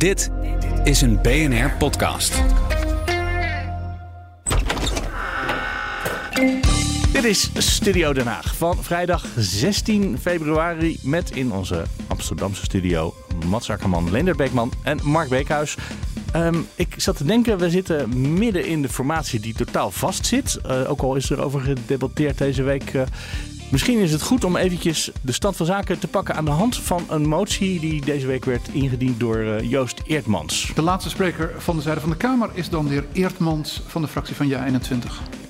Dit is een BNR podcast. Dit is Studio Den Haag van vrijdag 16 februari met in onze Amsterdamse studio Mats Akkerman, Leendert Beekman en Mark Beekhuis. Ehm, ik zat te denken, we zitten midden in de formatie die totaal vastzit. Uh, ook al is er over gedebatteerd deze week. Uh, misschien is het goed om eventjes de stand van zaken te pakken aan de hand van een motie die deze week werd ingediend door uh, Joost Eertmans. De laatste spreker van de zijde van de Kamer is dan de heer Eertmans van de fractie van Ja21.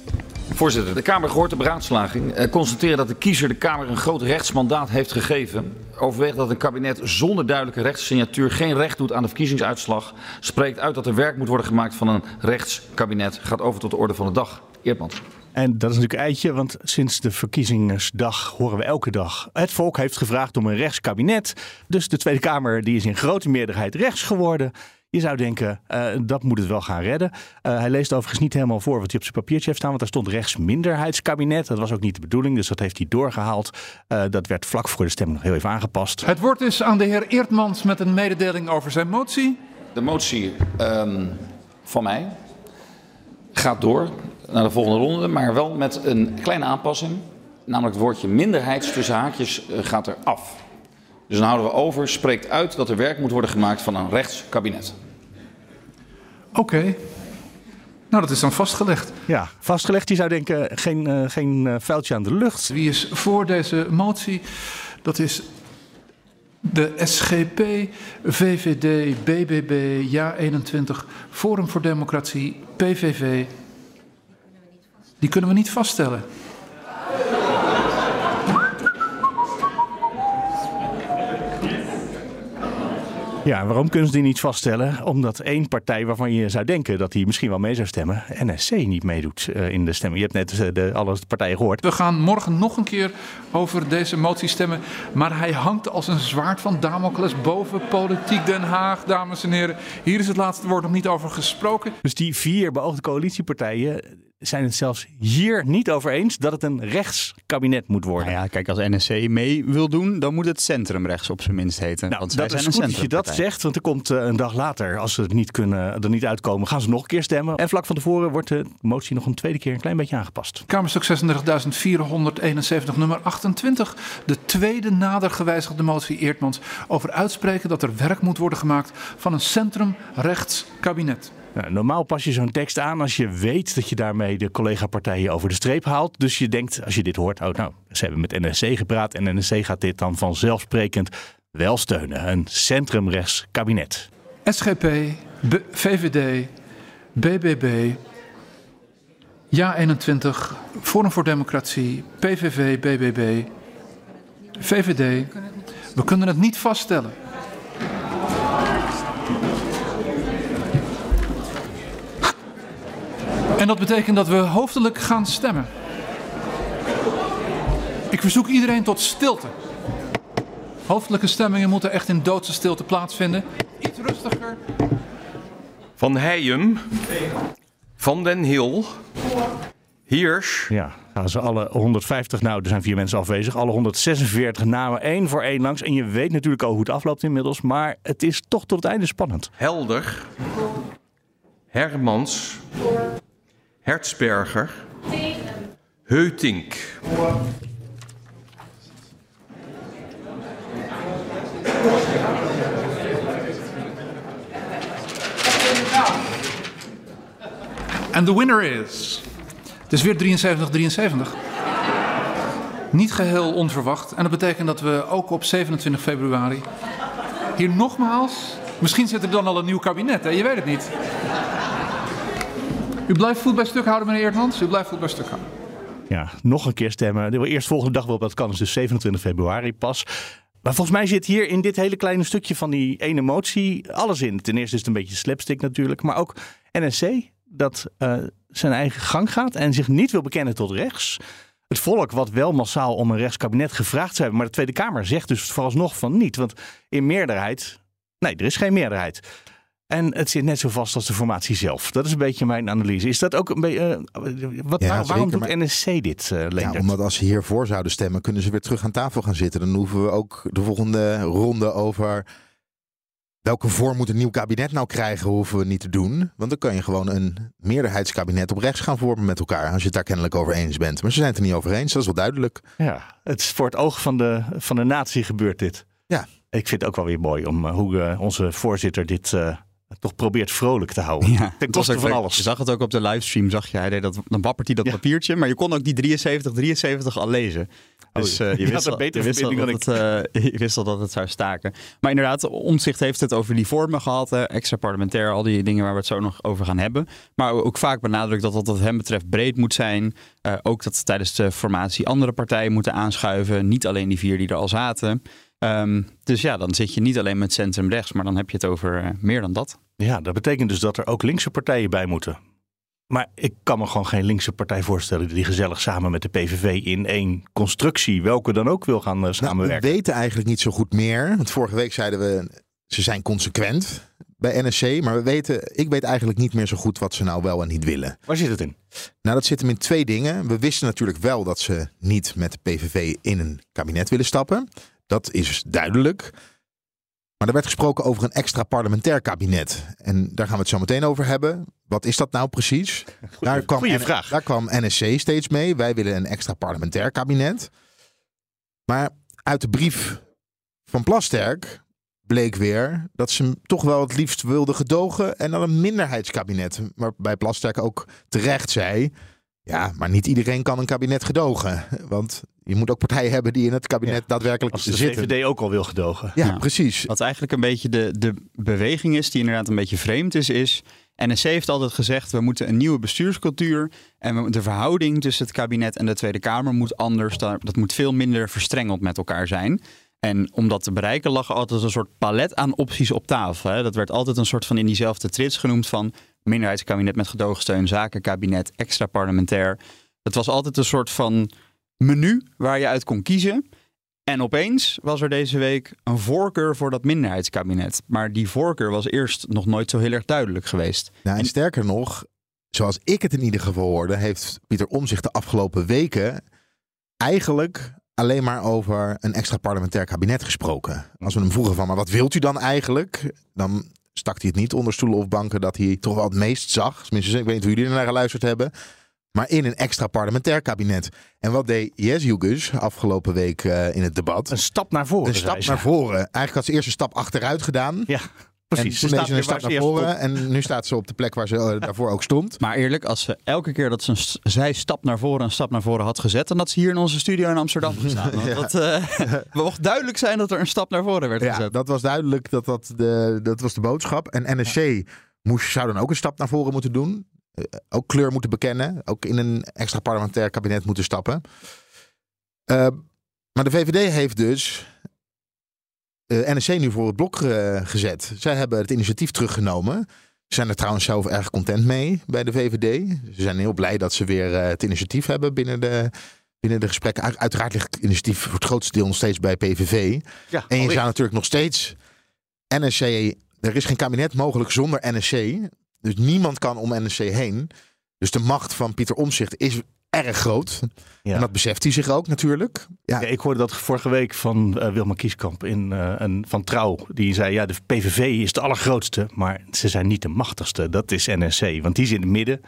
Voorzitter, de Kamer gehoord de beraadslaging. Eh, constateren dat de kiezer de Kamer een groot rechtsmandaat heeft gegeven. Overweegt dat een kabinet zonder duidelijke rechtssignatuur geen recht doet aan de verkiezingsuitslag. Spreekt uit dat er werk moet worden gemaakt van een rechtskabinet. Gaat over tot de orde van de dag. Eertmans. En dat is natuurlijk een eitje, want sinds de verkiezingsdag horen we elke dag. Het volk heeft gevraagd om een rechtskabinet. Dus de Tweede Kamer die is in grote meerderheid rechts geworden. Je zou denken, uh, dat moet het wel gaan redden. Uh, hij leest overigens niet helemaal voor wat hij op zijn papiertje heeft staan. Want daar stond rechtsminderheidskabinet. Dat was ook niet de bedoeling, dus dat heeft hij doorgehaald. Uh, dat werd vlak voor de stemming nog heel even aangepast. Het woord is aan de heer Eertmans met een mededeling over zijn motie. De motie um, van mij gaat door naar de volgende ronde. Maar wel met een kleine aanpassing. Namelijk het woordje minderheids tussen haakjes gaat er af. Dus dan houden we over, spreekt uit dat er werk moet worden gemaakt van een rechtskabinet. Oké. Okay. Nou, dat is dan vastgelegd. Ja, vastgelegd. Je zou denken, geen, uh, geen uh, vuiltje aan de lucht. Wie is voor deze motie? Dat is de SGP, VVD, BBB, Ja21, Forum voor Democratie, PVV. Die kunnen we niet vaststellen. Ja, waarom kunnen ze die niet vaststellen? Omdat één partij waarvan je zou denken dat die misschien wel mee zou stemmen, NSC niet meedoet uh, in de stemming. Je hebt net uh, de, alle partijen gehoord. We gaan morgen nog een keer over deze motie stemmen. Maar hij hangt als een zwaard van Damocles boven politiek Den Haag, dames en heren. Hier is het laatste woord nog niet over gesproken. Dus die vier beoogde coalitiepartijen zijn het zelfs hier niet over eens dat het een rechtskabinet moet worden. Nou ja, kijk, als NSC mee wil doen, dan moet het centrumrechts op zijn minst heten. Nou, want dat is zijn goed een dat je dat zegt, want er komt uh, een dag later, als ze het niet kunnen, er niet uitkomen, gaan ze nog een keer stemmen. En vlak van tevoren wordt de motie nog een tweede keer een klein beetje aangepast. Kamerstuk 36.471, nummer 28. De tweede nader gewijzigde motie Eertmans over uitspreken dat er werk moet worden gemaakt van een centrumrechtskabinet. Nou, normaal pas je zo'n tekst aan als je weet dat je daarmee de collega-partijen over de streep haalt. Dus je denkt, als je dit hoort, oh nou, ze hebben met NSC gepraat en NSC gaat dit dan vanzelfsprekend wel steunen. Een centrumrechts kabinet. SGP, VVD, BBB, Ja21, Forum voor Democratie, PVV, BBB, VVD. We kunnen het niet vaststellen. En dat betekent dat we hoofdelijk gaan stemmen. Ik verzoek iedereen tot stilte. Hoofdelijke stemmingen moeten echt in doodse stilte plaatsvinden. Iets rustiger. Van Heijem. Van den Hil. Hirsch. Ja, gaan ze alle 150, nou er zijn vier mensen afwezig, alle 146 namen één voor één langs. En je weet natuurlijk al hoe het afloopt inmiddels, maar het is toch tot het einde spannend. Helder. Hermans. Hertzberger. Heutink. En de winner is. Het is weer 73-73. Niet geheel onverwacht. En dat betekent dat we ook op 27 februari hier nogmaals. Misschien zit er dan al een nieuw kabinet, hè? je weet het niet. U blijft voet bij stuk houden, meneer Eertmans? U blijft voet bij stuk houden. Ja, nog een keer stemmen. De eerst volgende dag waarop dat kan dus 27 februari pas. Maar volgens mij zit hier in dit hele kleine stukje van die ene motie alles in. Ten eerste is het een beetje slapstick natuurlijk, maar ook NSC dat uh, zijn eigen gang gaat en zich niet wil bekennen tot rechts. Het volk wat wel massaal om een rechtskabinet gevraagd zou hebben, maar de Tweede Kamer zegt dus vooralsnog van niet. Want in meerderheid, nee, er is geen meerderheid. En het zit net zo vast als de formatie zelf. Dat is een beetje mijn analyse. Is dat ook een beetje. Uh, wat, Ja, waar- waarom doet NSC dit, uh, Ja, omdat als ze hiervoor zouden stemmen, kunnen ze weer terug aan tafel gaan zitten. Dan hoeven we ook de volgende ronde over welke vorm moet een nieuw kabinet nou krijgen, hoeven we niet te doen. Want dan kan je gewoon een meerderheidskabinet op rechts gaan vormen met elkaar. Als je het daar kennelijk over eens bent. Maar ze zijn het er niet over eens, dat is wel duidelijk. Ja, het is voor het oog van de, van de natie gebeurt dit. Ja. Ik vind het ook wel weer mooi om uh, hoe onze voorzitter dit toch probeert vrolijk te houden. Ja, Ten koste van alles. Je zag het ook op de livestream, zag je. Hij deed dat, dan wappert hij dat Ja. papiertje. Maar je kon ook die 73, 73 al lezen. Dus Oh, eh, je wist een al, betere je, wist al verbinding dat het, eh, je wist al dat het zou staken. Maar inderdaad, Omtzigt heeft het over die vormen gehad. eh, extra parlementair, al die dingen waar we het zo nog over gaan hebben. Maar ook vaak benadrukt dat dat wat hem betreft breed moet zijn. Eh, ook dat tijdens de formatie andere partijen moeten aanschuiven. Niet alleen die vier die er al zaten. Ehm, dus ja, dan zit je niet alleen met centrum rechts, maar dan heb je het over eh, meer dan dat. Ja, dat betekent dus dat er ook linkse partijen bij moeten. Maar ik kan me gewoon geen linkse partij voorstellen die gezellig samen met de PVV in één constructie, welke dan ook, wil gaan eh, Nou, we samenwerken. weten eigenlijk niet zo goed meer. Want vorige week zeiden we, ze zijn consequent bij NSC. Maar we weten, ik weet eigenlijk niet meer zo goed wat ze nou wel en niet willen. Waar zit het in? Nou, dat zit hem in twee dingen. We wisten natuurlijk wel dat ze niet met de PVV in een kabinet willen stappen. Dat is duidelijk. Maar er werd gesproken over een extra parlementair kabinet. En daar gaan we het zo meteen over hebben. Wat is dat nou precies? daar, kwam goeie N- vraag. daar kwam NSC steeds mee. Wij willen een extra parlementair kabinet. Maar uit de brief van Plasterk bleek weer dat ze hem toch wel het liefst wilden gedogen en dan een minderheidskabinet. Waarbij Plasterk ook terecht zei: ja, maar niet iedereen kan een kabinet gedogen. Want je moet ook partijen hebben die in het kabinet Ja, daadwerkelijk Als de zitten. VVD ook al wil gedogen. Ja, Ja. precies. Wat eigenlijk een beetje de, de beweging is, die inderdaad een beetje vreemd is, is. NSC heeft altijd gezegd: we moeten een nieuwe bestuurscultuur. En de verhouding tussen het kabinet en de Tweede Kamer moet anders. Dat moet veel minder verstrengeld met elkaar zijn. En om dat te bereiken lag altijd een soort palet aan opties op tafel. Hè. Dat werd altijd een soort van in diezelfde trits genoemd van minderheidskabinet met gedoogsteun, zakenkabinet, extra parlementair. Het was altijd een soort van menu waar je uit kon kiezen. En opeens was er deze week een voorkeur voor dat minderheidskabinet. Maar die voorkeur was eerst nog nooit zo heel erg duidelijk geweest. Nou, en sterker nog, zoals ik het in ieder geval hoorde, heeft Pieter Omzicht de afgelopen weken eigenlijk alleen maar over een extra parlementair kabinet gesproken. Als we hem vroegen van, maar wat wilt u dan eigenlijk? Dan stak hij het niet onder stoelen of banken dat hij toch wel het meest zag. Tenminste, ik weet niet hoe jullie er naar geluisterd hebben. Maar in een extra parlementair kabinet. En wat deed Jesjugus afgelopen week eh, in het debat? Een stap naar voren. Een stap naar voren. Eigenlijk had ze eerst een stap achteruit gedaan. Ja, En precies. toen Ze een stap naar voren. En nu staat ze op de plek waar ze eh, daarvoor ook stond. Maar eerlijk, als ze elke keer dat ze een zij stap naar voren een stap naar voren had gezet, dan had ze hier in onze studio in Amsterdam gestaan. Want dat eh, mocht duidelijk zijn dat er een stap naar voren werd Ja, gezet. dat was duidelijk. Dat, dat, de, dat was de boodschap. En NSC moest, zou dan ook een stap naar voren moeten doen. Eh, ook kleur moeten bekennen. Ook in een extra parlementair kabinet moeten stappen. Maar de VVD heeft dus eh, NSC nu voor het blok eh, gezet. Zij hebben het initiatief teruggenomen. Ze zijn er trouwens zelf erg content mee bij de VVD. Ze zijn heel blij dat ze weer eh, het initiatief hebben binnen de, binnen de gesprekken. Uit- Uiteraard ligt het initiatief voor het grootste deel nog steeds bij PVV. Ja, En je alweer. zou natuurlijk nog steeds NSC. Er is geen kabinet mogelijk zonder NSC. Dus niemand kan om NSC heen. Dus de macht van Pieter Omzicht is erg groot. Ja. En dat beseft hij zich ook natuurlijk. Ja, Ja, ik hoorde dat vorige week van eh, Wilma Kieskamp in, eh, een, van Trouw. Die zei, ja, de PVV is de allergrootste, maar ze zijn niet de machtigste. Dat is NSC, want die zit in het midden.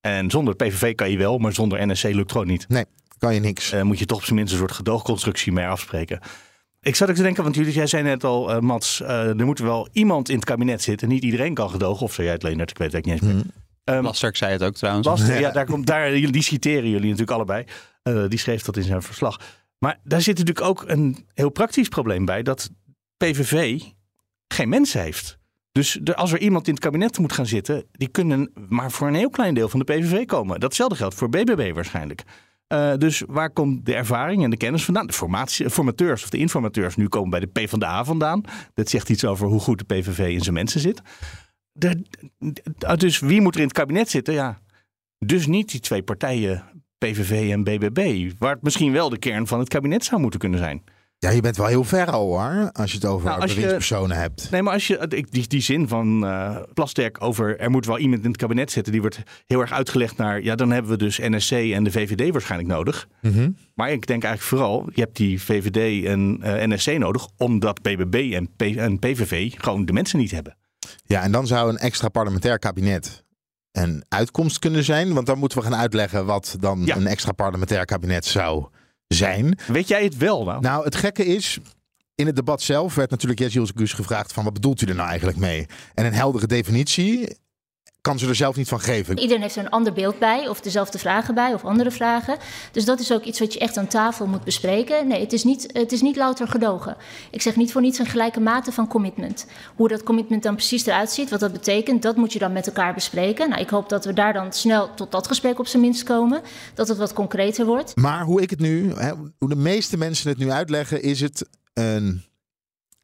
En zonder PVV kan je wel, maar zonder NSC lukt gewoon niet. kan je niks. Eh, moet je toch op zijn minst een soort gedoogconstructie mee afspreken. Ik zat ook te denken, want jullie, jij zei net al, Mats, er moet wel iemand in het kabinet zitten. Niet iedereen kan gedogen, of zei jij het Leonard? Ik weet het eigenlijk niet eens meer. Hm. Plasterk zei het ook trouwens. Ja, daar komt, daar, die citeren jullie natuurlijk allebei. Eh, die schreef dat in zijn verslag. Maar daar zit natuurlijk ook een heel praktisch probleem bij. Dat PVV geen mensen heeft. Dus er- als er iemand in het kabinet moet gaan zitten... die kunnen maar voor een heel klein deel van de PVV komen. Datzelfde geldt voor BBB waarschijnlijk. Eh, dus waar komt de ervaring en de kennis vandaan? De formatie, formateurs of de informateurs nu komen bij de PvdA vandaan. Dat zegt iets over hoe goed de PVV in zijn mensen zit. De- dus wie moet er in het kabinet zitten? Ja, dus niet die twee partijen, PVV en BBB, waar het misschien wel de kern van het kabinet zou moeten kunnen zijn. Ja, je bent wel heel ver al hoor, als je het over Nou, je- bewindspersonen hebt. Nee, maar als je ik- die, die zin van eh Plasterk over er moet wel iemand in het kabinet zitten, die wordt heel erg uitgelegd naar ja, dan hebben we dus NSC en de VVD waarschijnlijk nodig. Mhm. Maar ik denk eigenlijk vooral, je hebt die VVD en eh, NSC nodig, omdat BBB en, P en PVV gewoon de mensen niet hebben. Ja, en dan zou een extra parlementair kabinet een uitkomst kunnen zijn. Want dan moeten we gaan uitleggen wat dan Ja. een extra parlementair kabinet zou zijn. Weet jij het wel nou? Nou, het gekke is, in het debat zelf werd natuurlijk Jesse Gus gevraagd van wat bedoelt u er nou eigenlijk mee? En een heldere definitie kan ze er zelf niet van geven. Iedereen heeft er een ander beeld bij, of dezelfde vragen bij, of andere vragen. Dus dat is ook iets wat je echt aan tafel moet bespreken. Nee, het is niet, het is niet louter gedogen. Ik zeg niet voor niets een gelijke mate van commitment. Hoe dat commitment dan precies eruit ziet, wat dat betekent, dat moet je dan met elkaar bespreken. Nou, ik hoop dat we daar dan snel tot dat gesprek op zijn minst komen. Dat het wat concreter wordt. Maar hoe ik het nu, hoe de meeste mensen het nu uitleggen, is het een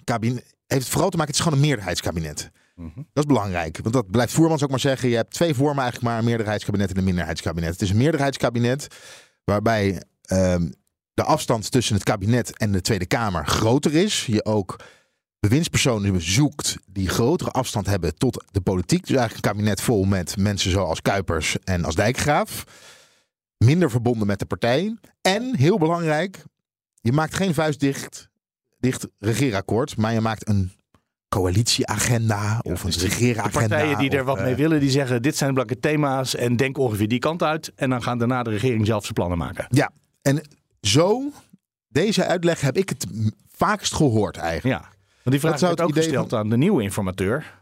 kabinet. Heeft het vooral te maken, het is gewoon een meerderheidskabinet. Dat is belangrijk, want dat blijft Voermans ook maar zeggen. Je hebt twee vormen eigenlijk maar, een meerderheidskabinet en een minderheidskabinet. Het is een meerderheidskabinet waarbij ehm, de afstand tussen het kabinet en de Tweede Kamer groter is. Je ook bewindspersonen zoekt die grotere afstand hebben tot de politiek. Dus eigenlijk een kabinet vol met mensen zoals Kuipers en als Dijkgraaf. Minder verbonden met de partij. En, heel belangrijk, je maakt geen vuistdicht dicht regeerakkoord, maar je maakt een coalitieagenda of een dus de- regeeragenda. De partijen die er wat eh, mee willen, die zeggen dit zijn belangrijke thema's en denk ongeveer die kant uit. En dan gaan daarna de regering zelf zijn plannen maken. Ja, en zo, deze uitleg heb ik het vaakst gehoord eigenlijk. Ja, want die vraag zou het ook gesteld aan de nieuwe informateur,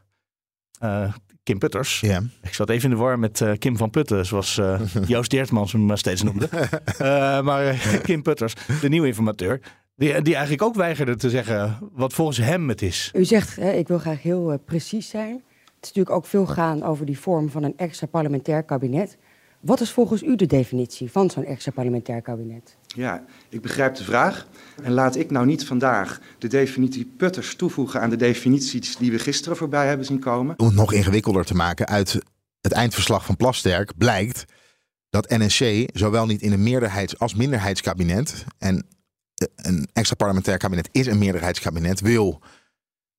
eh, Kim Putters. Ik zat even in de war met eh, Kim van Putten, zoals eh, Joost Deertmans hem steeds noemde. Eh, maar eh, Kim Putters, de nieuwe informateur, die, die eigenlijk ook weigerde te zeggen wat volgens hem het is. U zegt, hè, ik wil graag heel eh, precies zijn. Het is natuurlijk ook veel gaan over die vorm van een extra parlementair kabinet. Wat is volgens u de definitie van zo'n extra parlementair kabinet? Ja, ik begrijp de vraag. En laat ik nou niet vandaag de definitie Putters toevoegen aan de definities die we gisteren voorbij hebben zien komen. Om het nog ingewikkelder te maken, uit het eindverslag van Plasterk blijkt dat NSC zowel niet in een meerderheids- als minderheidskabinet, en een extra parlementair kabinet is een meerderheidskabinet, wil,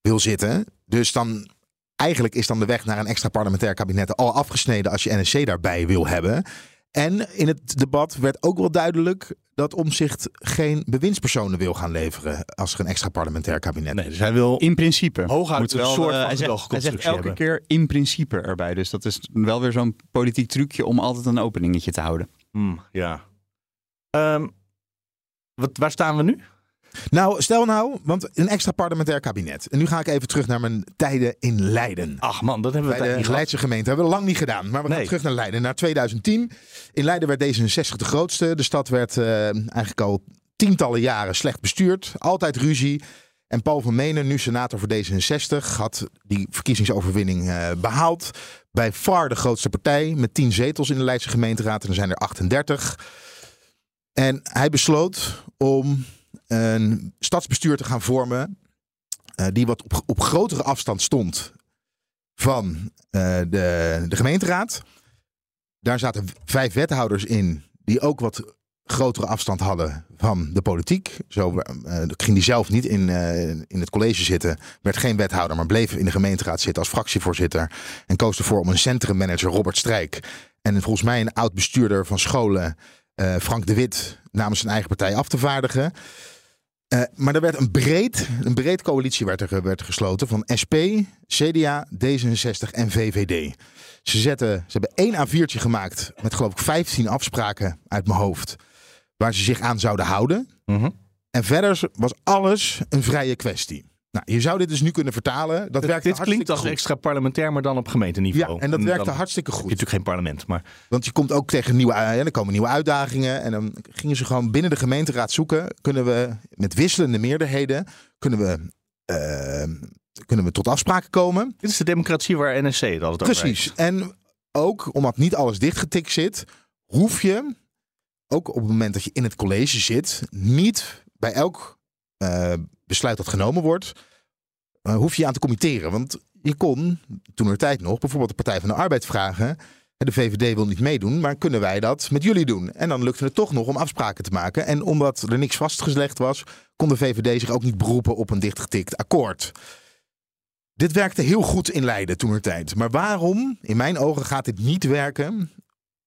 wil zitten. Dus dan eigenlijk is dan de weg naar een extra parlementair kabinet al afgesneden als je NSC daarbij wil hebben. En in het debat werd ook wel duidelijk dat Omzicht geen bewindspersonen wil gaan leveren als er een extra parlementair kabinet Nee, dus hij wil In principe. Hooguit een wel, soort eh, van hij, zegt, hij zegt elke hebben. keer in principe erbij. Dus dat is wel weer zo'n politiek trucje om altijd een openingetje te houden. Hmm, ja. Ehm, wat, waar staan we nu? Nou, stel nou, want een extra parlementair kabinet. En nu ga ik even terug naar mijn tijden in Leiden. Ach man, dat hebben we Bij tijd de niet gehad. Leidse gemeente hebben we lang niet gedaan. Maar we gaan Nee. terug naar Leiden, naar 2010. In Leiden werd D66 de grootste. De stad werd eh, eigenlijk al tientallen jaren slecht bestuurd. Altijd ruzie. En Paul van Menen, nu senator voor D66, had die verkiezingsoverwinning eh, behaald. Bij far de grootste partij met 10 zetels in de Leidse gemeenteraad. En er zijn er 38. En hij besloot om een stadsbestuur te gaan vormen. eh, die wat op, op grotere afstand stond van eh, de, de gemeenteraad. Daar zaten vijf wethouders in die ook wat grotere afstand hadden van de politiek. Zo eh, ging die zelf niet in, in het college zitten, werd geen wethouder, maar bleef in de gemeenteraad zitten als fractievoorzitter. En koos ervoor om een centrummanager, Robert Strijk, en volgens mij een oud bestuurder van scholen, eh, Frank de Wit, namens zijn eigen partij af te vaardigen. Eh, maar er werd een breed, een breed coalitie werd er, werd gesloten van SP, CDA, D66 en VVD. Ze, zetten, ze hebben één A4'tje gemaakt met geloof ik 15 afspraken uit mijn hoofd. Waar ze zich aan zouden houden. Mhm. En verder was alles een vrije kwestie. Nou, je zou dit dus nu kunnen vertalen. Dat Dit, werkte dit klinkt als goed. extra parlementair, maar dan op gemeenteniveau. Ja, en dat werkte dan hartstikke heb je goed. natuurlijk geen parlement, maar Want je komt ook tegen nieuwe, ja, er komen nieuwe uitdagingen. En dan gingen ze gewoon binnen de gemeenteraad zoeken. Kunnen we met wisselende meerderheden, kunnen we, eh, kunnen we tot afspraken komen. dit is de democratie waar NSC het altijd over Precies. heeft. En ook omdat niet alles dichtgetikt zit, hoef je, ook op het moment dat je in het college zit, niet bij elk eh, besluit dat genomen wordt, eh, hoef je aan te committeren. Want je kon toen er tijd nog bijvoorbeeld de Partij van de Arbeid vragen. De VVD wil niet meedoen, maar kunnen wij dat met jullie doen? En dan lukte het toch nog om afspraken te maken. En omdat er niks vastgelegd was, kon de VVD zich ook niet beroepen op een dichtgetikt akkoord. Dit werkte heel goed in Leiden toen er tijd. Maar waarom, in mijn ogen, gaat dit niet werken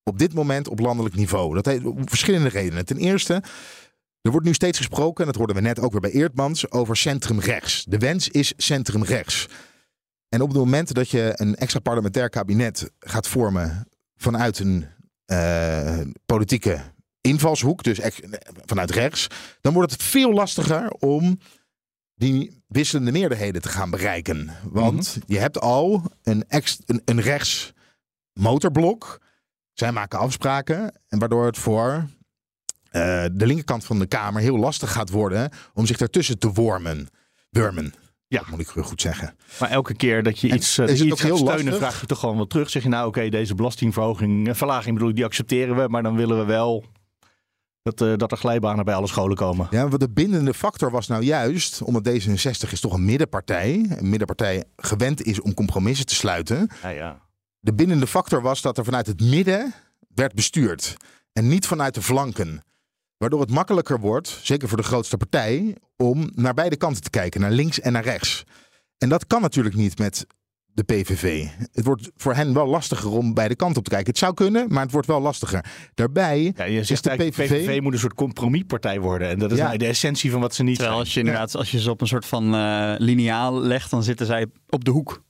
op dit moment op landelijk niveau? Dat heeft verschillende redenen. Ten eerste, er wordt nu steeds gesproken, en dat hoorden we net ook weer bij Eerdmans, over centrumrechts. De wens is centrumrechts. En op het moment dat je een extra parlementair kabinet gaat vormen vanuit een uh, politieke invalshoek, dus vanuit rechts, dan wordt het veel lastiger om die wisselende meerderheden te gaan bereiken. Want je hebt al een, ex, een, een rechts motorblok. Zij maken afspraken en waardoor het voor uh, de linkerkant van de Kamer heel lastig gaat worden om zich daartussen te wormen. Wurmen. Ja, dat moet ik goed zeggen. Maar elke keer dat je iets, uh, is iets heel steunen, lastig? vraag je toch gewoon wat terug. Zeg je nou, oké, deze belastingverhoging, eh, verlaging bedoel ik, die accepteren we, maar dan willen we wel dat, uh, dat er glijbanen bij alle scholen komen. Ja, want de bindende factor was nou juist, omdat D66 is toch een middenpartij, een middenpartij gewend is om compromissen te sluiten. Ja, ja. De bindende factor was dat er vanuit het midden werd bestuurd en niet vanuit de flanken. Waardoor het makkelijker wordt, zeker voor de grootste partij, om naar beide kanten te kijken, naar links en naar rechts. En dat kan natuurlijk niet met de PVV. Het wordt voor hen wel lastiger om beide kanten op te kijken. Het zou kunnen, maar het wordt wel lastiger. Daarbij Ja, je is zegt de eigenlijk, PVV... PVV moet een soort compromispartij worden. En dat is Ja. nou de essentie van wat ze niet Terwijl zijn. als je inderdaad, als je ze op een soort van eh lineaal legt, dan zitten zij op de hoek.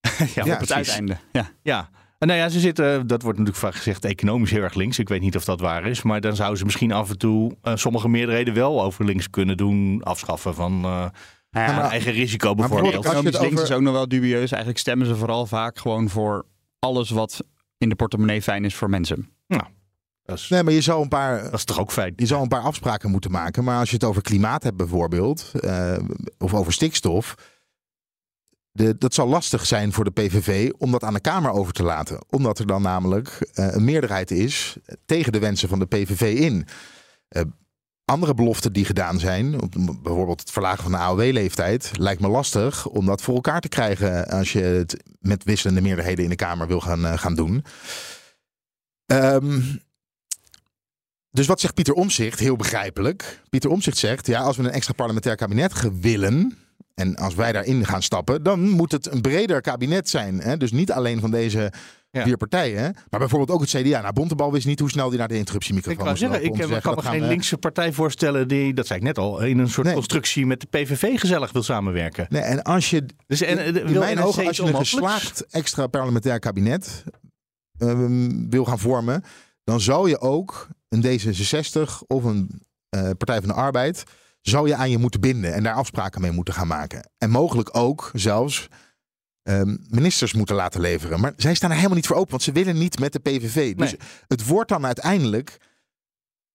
ja, Ja, op het precies. uiteinde. Ja. Ja. En nou ja, ze zitten, dat wordt natuurlijk vaak gezegd, economisch heel erg links. Ik weet niet of dat waar is. Maar dan zouden ze misschien af en toe eh, sommige meerderheden wel over links kunnen doen. Afschaffen van eh, Ja, eigen risico bijvoorbeeld Economisch links over- is ook nog wel dubieus. Eigenlijk stemmen ze vooral vaak gewoon voor alles wat in de portemonnee fijn is voor mensen. Dat is, Nee, maar je zou een paar dat is toch ook fijn. Je zou een paar afspraken moeten maken. Maar als je het over klimaat hebt bijvoorbeeld, eh, of over stikstof. Dat zal lastig zijn voor de PVV om dat aan de Kamer over te laten. Omdat er dan namelijk eh, een meerderheid is tegen de wensen van de PVV in. Eh, andere beloften die gedaan zijn, bijvoorbeeld het verlagen van de AOW-leeftijd, lijkt me lastig om dat voor elkaar te krijgen als je het met wisselende meerderheden in de Kamer wil gaan, eh, gaan doen. Ehm, dus wat zegt Pieter Omzicht? Heel begrijpelijk. Pieter Omzicht zegt, ja, als we een extra parlementair kabinet willen, en als wij daarin gaan stappen, dan moet het een breder kabinet zijn. Hè? Dus niet alleen van deze Ja. vier partijen, maar bijvoorbeeld ook het CDA. Nou, Bontebal wist niet hoe snel die naar de interruptiemicrofoon moest zeggen, ik eh, kan zeggen, me geen we- linkse partij voorstellen die, dat zei ik net al, in een soort Nee. constructie met de PVV gezellig wil samenwerken. Nee, en als je Dus en, eh, in mijn ogen, als je een geslaagd extra parlementair kabinet ehm, wil gaan vormen, dan zou je ook een D66 of een eh, Partij van de Arbeid zou je aan je moeten binden en daar afspraken mee moeten gaan maken. En mogelijk ook zelfs ehm, ministers moeten laten leveren. Maar zij staan er helemaal niet voor open, want ze willen niet met de PVV. Dus Nee. het wordt dan uiteindelijk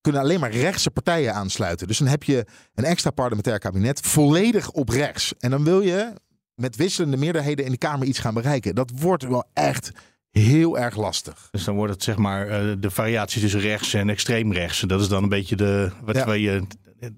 kunnen alleen maar rechtse partijen aansluiten. Dus dan heb je een extra parlementair kabinet volledig op rechts. En dan wil je met wisselende meerderheden in de Kamer iets gaan bereiken. Dat wordt wel echt heel erg lastig. Dus dan wordt het zeg maar eh, de variatie tussen rechts en extreem rechts. Dat is dan een beetje de. Wat Ja. eh,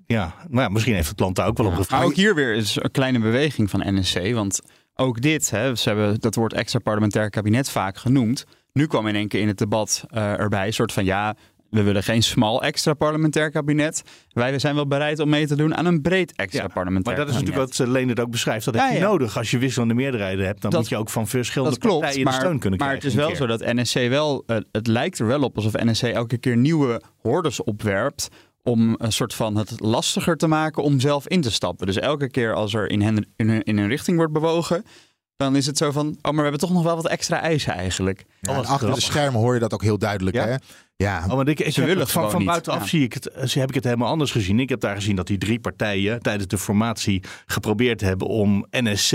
ja, maar ja, misschien heeft het land daar ook wel op Maar gevraagd. ook hier weer is een kleine beweging van NSC. Want ook dit, hè, ze hebben dat woord extra parlementair kabinet vaak genoemd. Nu kwam in één keer in het debat eh, erbij een soort van ja, we willen geen smal extra parlementair kabinet. Wij zijn wel bereid om mee te doen aan een breed extra Ja, parlementair Maar dat is kabinet. natuurlijk wat Leen het ook beschrijft. Dat heb je ja. nodig. Als je wisselende meerderheden hebt, dan Dat- moet je ook van verschillende klopt, partijen maar, de steun kunnen maar krijgen. het is wel zo dat NSC wel, eh, het lijkt er wel op alsof NSC elke keer nieuwe hordes opwerpt om een soort van het lastiger te maken om zelf in te stappen. Dus elke keer als er in, hen, in, hun, in een richting wordt bewogen, dan is het zo van, oh maar we hebben toch nog wel wat extra eisen eigenlijk. Ja, achter de schermen hoor je dat ook heel duidelijk. Ja? Hè? Ja, Oh, want ik, ik Ze willen het van, van buitenaf Ja. zie ik het, eh, heb ik het helemaal anders gezien. Ik heb daar gezien dat die drie partijen tijdens de formatie geprobeerd hebben om NSC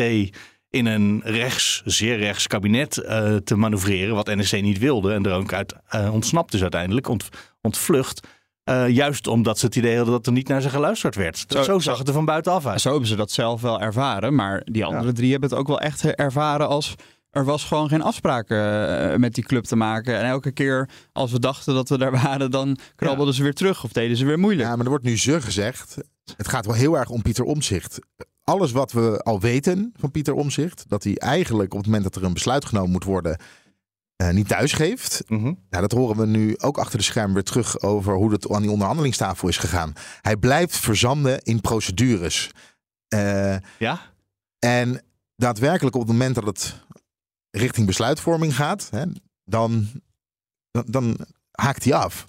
in een rechts, zeer rechts kabinet eh, te manoeuvreren. Wat NSC niet wilde en er ook uit eh, ontsnapt is uiteindelijk, ont, ontvlucht. Eh, juist omdat ze het idee hadden dat er niet naar ze geluisterd werd. Zo, Zo- zag het er van buitenaf uit. Zo hebben ze dat zelf wel ervaren, maar die andere drie hebben het ook wel echt ervaren als er was gewoon geen afspraken eh, met die club te maken. En elke keer als we dachten dat we daar waren, dan krabbelden ze weer terug of deden ze weer moeilijk. Ja, maar er wordt nu ze gezegd. Het gaat wel heel erg om Pieter Omzicht. Alles wat we al weten van Pieter Omzicht, dat hij eigenlijk op het moment dat er een besluit genomen moet worden, eh, niet thuisgeeft. Mhm. Nou, dat horen we nu ook achter de schermen weer terug over hoe het aan die onderhandelingstafel is gegaan. Hij blijft verzanden in procedures. Eh, Ja? en daadwerkelijk op het moment dat het richting besluitvorming gaat, hè, dan, dan, dan haakt hij af.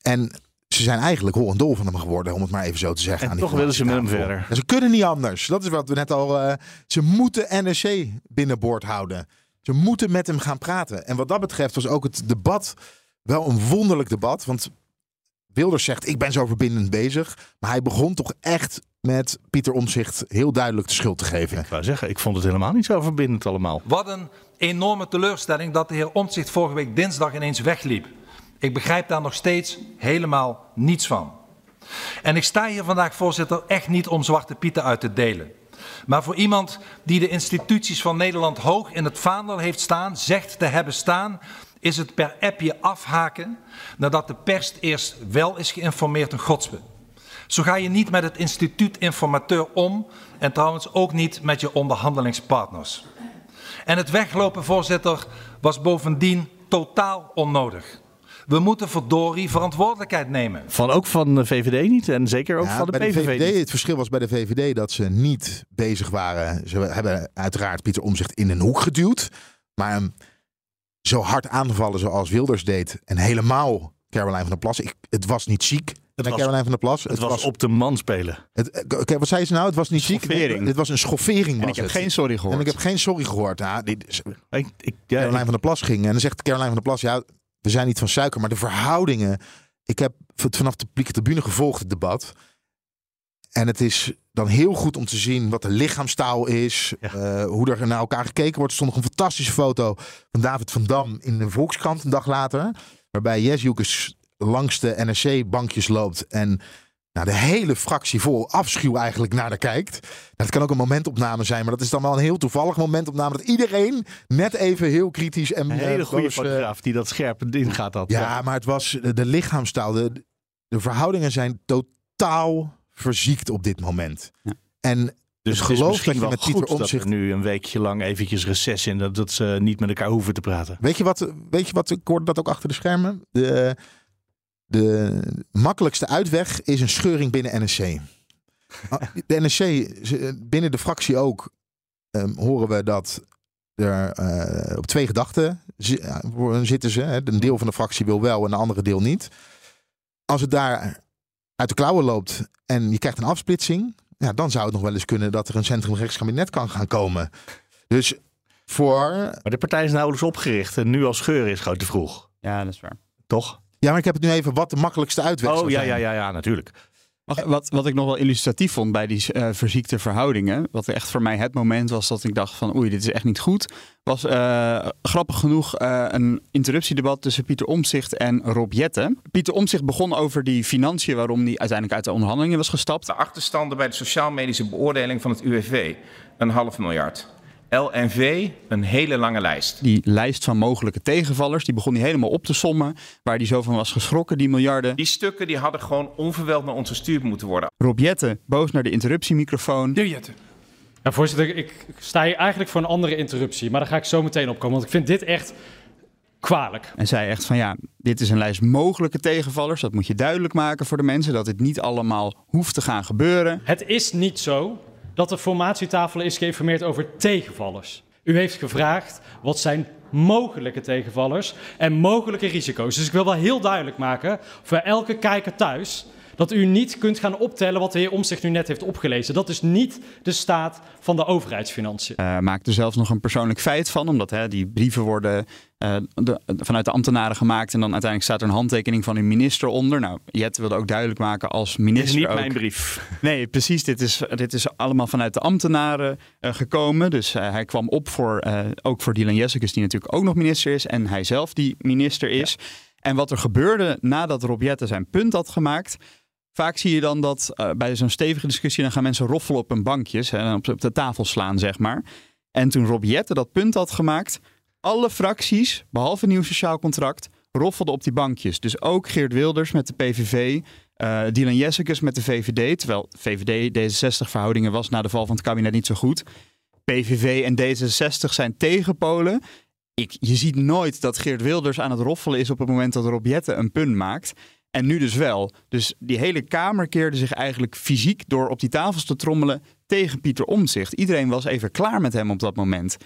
En ze zijn eigenlijk hol en dol van hem geworden, om het maar even zo te zeggen. En aan toch willen ze met hem verder. En ze kunnen niet anders. Dat is wat we net al. eh, ze moeten NRC binnenboord houden. Ze moeten met hem gaan praten. En wat dat betreft was ook het debat wel een wonderlijk debat. Want Wilders zegt: Ik ben zo verbindend bezig. Maar hij begon toch echt met Pieter Omzicht heel duidelijk de schuld te geven. Ik wou zeggen, ik vond het helemaal niet zo verbindend allemaal. Wat een enorme teleurstelling dat de heer Omtzigt vorige week dinsdag ineens wegliep. Ik begrijp daar nog steeds helemaal niets van. En ik sta hier vandaag, voorzitter, echt niet om zwarte pieten uit te delen. Maar voor iemand die de instituties van Nederland hoog in het vaandel heeft staan, zegt te hebben staan, is het per appje afhaken nadat de pers eerst wel is geïnformeerd een godsbe. Zo ga je niet met het instituut informateur om en trouwens ook niet met je onderhandelingspartners. En het weglopen, voorzitter, was bovendien totaal onnodig. We moeten verdorie verantwoordelijkheid nemen. Van, ook van de VVD niet en zeker ook Ja, van de bij PVV VVD, niet. het verschil was bij de VVD dat ze niet bezig waren. Ze hebben uiteraard Pieter Omzicht in een hoek geduwd. Maar hem zo hard aanvallen zoals Wilders deed. En helemaal Caroline van der Plas. Ik, het was niet ziek Het bij was- Caroline van der Plas. Het was op de man spelen. Wat zei ze nou? Het was niet ziek. Schoffering. Het was een schoffering. En was ik heb het. geen sorry gehoord. En ik heb geen sorry gehoord. Ja, dit Ik, ik, ja, Caroline ik- van der Plas ging. En dan zegt Caroline van der Plas, ja, we zijn niet van suiker, maar de verhoudingen. Ik heb het vanaf de publieke tribune gevolgd, het debat. En het is dan heel goed om te zien wat de lichaamstaal is. Ja. eh, hoe er naar elkaar gekeken wordt. Er stond nog een fantastische foto van David van Dam in de Volkskrant een dag later. Waarbij Jes Joekes langs de NRC-bankjes loopt. En nou, de hele fractie vol afschuw eigenlijk naar haar kijkt. Nou, dat kan ook een momentopname zijn. Maar dat is dan wel een heel toevallig momentopname. Dat iedereen net even heel kritisch en een eh, hele goede boos, eh, die dat scherp in gaat had. ja, maar het was de, de lichaamstaal. De, de verhoudingen zijn totaal verziekt op dit moment. Ja. En Dus het is geloof misschien dat je wel met Pieter dat Omtzigt... er nu een weekje lang eventjes reces in, dat, dat ze niet met elkaar hoeven te praten. Weet je, wat, weet je wat, ik hoorde dat ook achter de schermen. De, de makkelijkste uitweg is een scheuring binnen NSC. Ah, De NSC, ze- binnen de fractie ook, ehm, horen we dat er eh, op twee gedachten ja, zitten ze. Hè. Een deel van de fractie wil wel en een andere deel niet. Als het daar uit de klauwen loopt en je krijgt een afsplitsing, ja, dan zou het nog wel eens kunnen dat er een centrumrechts kabinet kan gaan komen. Dus voor Maar de partij is nauwelijks opgericht en nu al scheur is gewoon te vroeg. Ja, dat is waar. Toch? Ja, maar ik heb het nu even wat de makkelijkste uitweg Oh ja, ja, ja, ja, natuurlijk. Wat, wat ik nog wel illustratief vond bij die eh, verziekte verhoudingen, wat echt voor mij het moment was dat ik dacht van oei, dit is echt niet goed, was eh, grappig genoeg eh, een interruptiedebat tussen Pieter Omtzigt en Rob Jetten. Pieter Omtzigt begon over die financiën waarom hij uiteindelijk uit de onderhandelingen was gestapt. De achterstanden bij de sociaal-medische beoordeling van het UWV, een half miljard. LNV, een hele lange lijst. Die lijst van mogelijke tegenvallers, die begon hij helemaal op te sommen, waar hij zo van was geschrokken, die miljarden. Die stukken die hadden gewoon onverweld naar ons gestuurd moeten worden. Rob Jetten boos naar de interruptiemicrofoon. De Jette. Ja, voorzitter, ik sta hier eigenlijk voor een andere interruptie. Maar daar ga ik zo meteen op komen. Want ik vind dit echt kwalijk. En zei echt van ja, dit is een lijst mogelijke tegenvallers. Dat moet je duidelijk maken voor de mensen, dat dit niet allemaal hoeft te gaan gebeuren. Het is niet zo dat de formatietafel is geïnformeerd over tegenvallers. U heeft gevraagd wat zijn mogelijke tegenvallers en mogelijke risico's. Dus ik wil wel heel duidelijk maken voor elke kijker thuis dat u niet kunt gaan optellen wat de heer Omtzigt nu net heeft opgelezen. Dat is niet de staat van de overheidsfinanciën. Uh, maakt er zelfs nog een persoonlijk feit van, omdat hè, die brieven worden uh, de, vanuit de ambtenaren gemaakt en dan uiteindelijk staat er een handtekening van een minister onder. Nou, Jet wilde ook duidelijk maken als minister. Dit is niet ook, mijn brief. Nee, precies. Dit is, dit is allemaal vanuit de ambtenaren uh, gekomen. Dus uh, hij kwam op voor, ook voor Dylan Jessicus, die natuurlijk ook nog minister is en hij zelf die minister is. Ja. En wat er gebeurde nadat Rob Jetten zijn punt had gemaakt. Vaak zie je dan dat uh, bij zo'n stevige discussie... dan gaan mensen roffelen op hun bankjes en op, de tafel slaan, zeg maar. En toen Rob Jetten dat punt had gemaakt... alle fracties, behalve nieuw sociaal contract... roffelden op die bankjes. Dus ook Geert Wilders met de PVV... Uh, Dylan Jessicus met de VVD... terwijl VVD D66-verhoudingen was na de val van het kabinet niet zo goed. PVV en D66 zijn tegen Polen... ik, je ziet nooit dat Geert Wilders aan het roffelen is op het moment dat Rob Jetten een punt maakt. En nu dus wel. Dus die hele Kamer keerde zich eigenlijk fysiek door op die tafels te trommelen tegen Pieter Omtzigt. Iedereen was even klaar met hem op dat moment.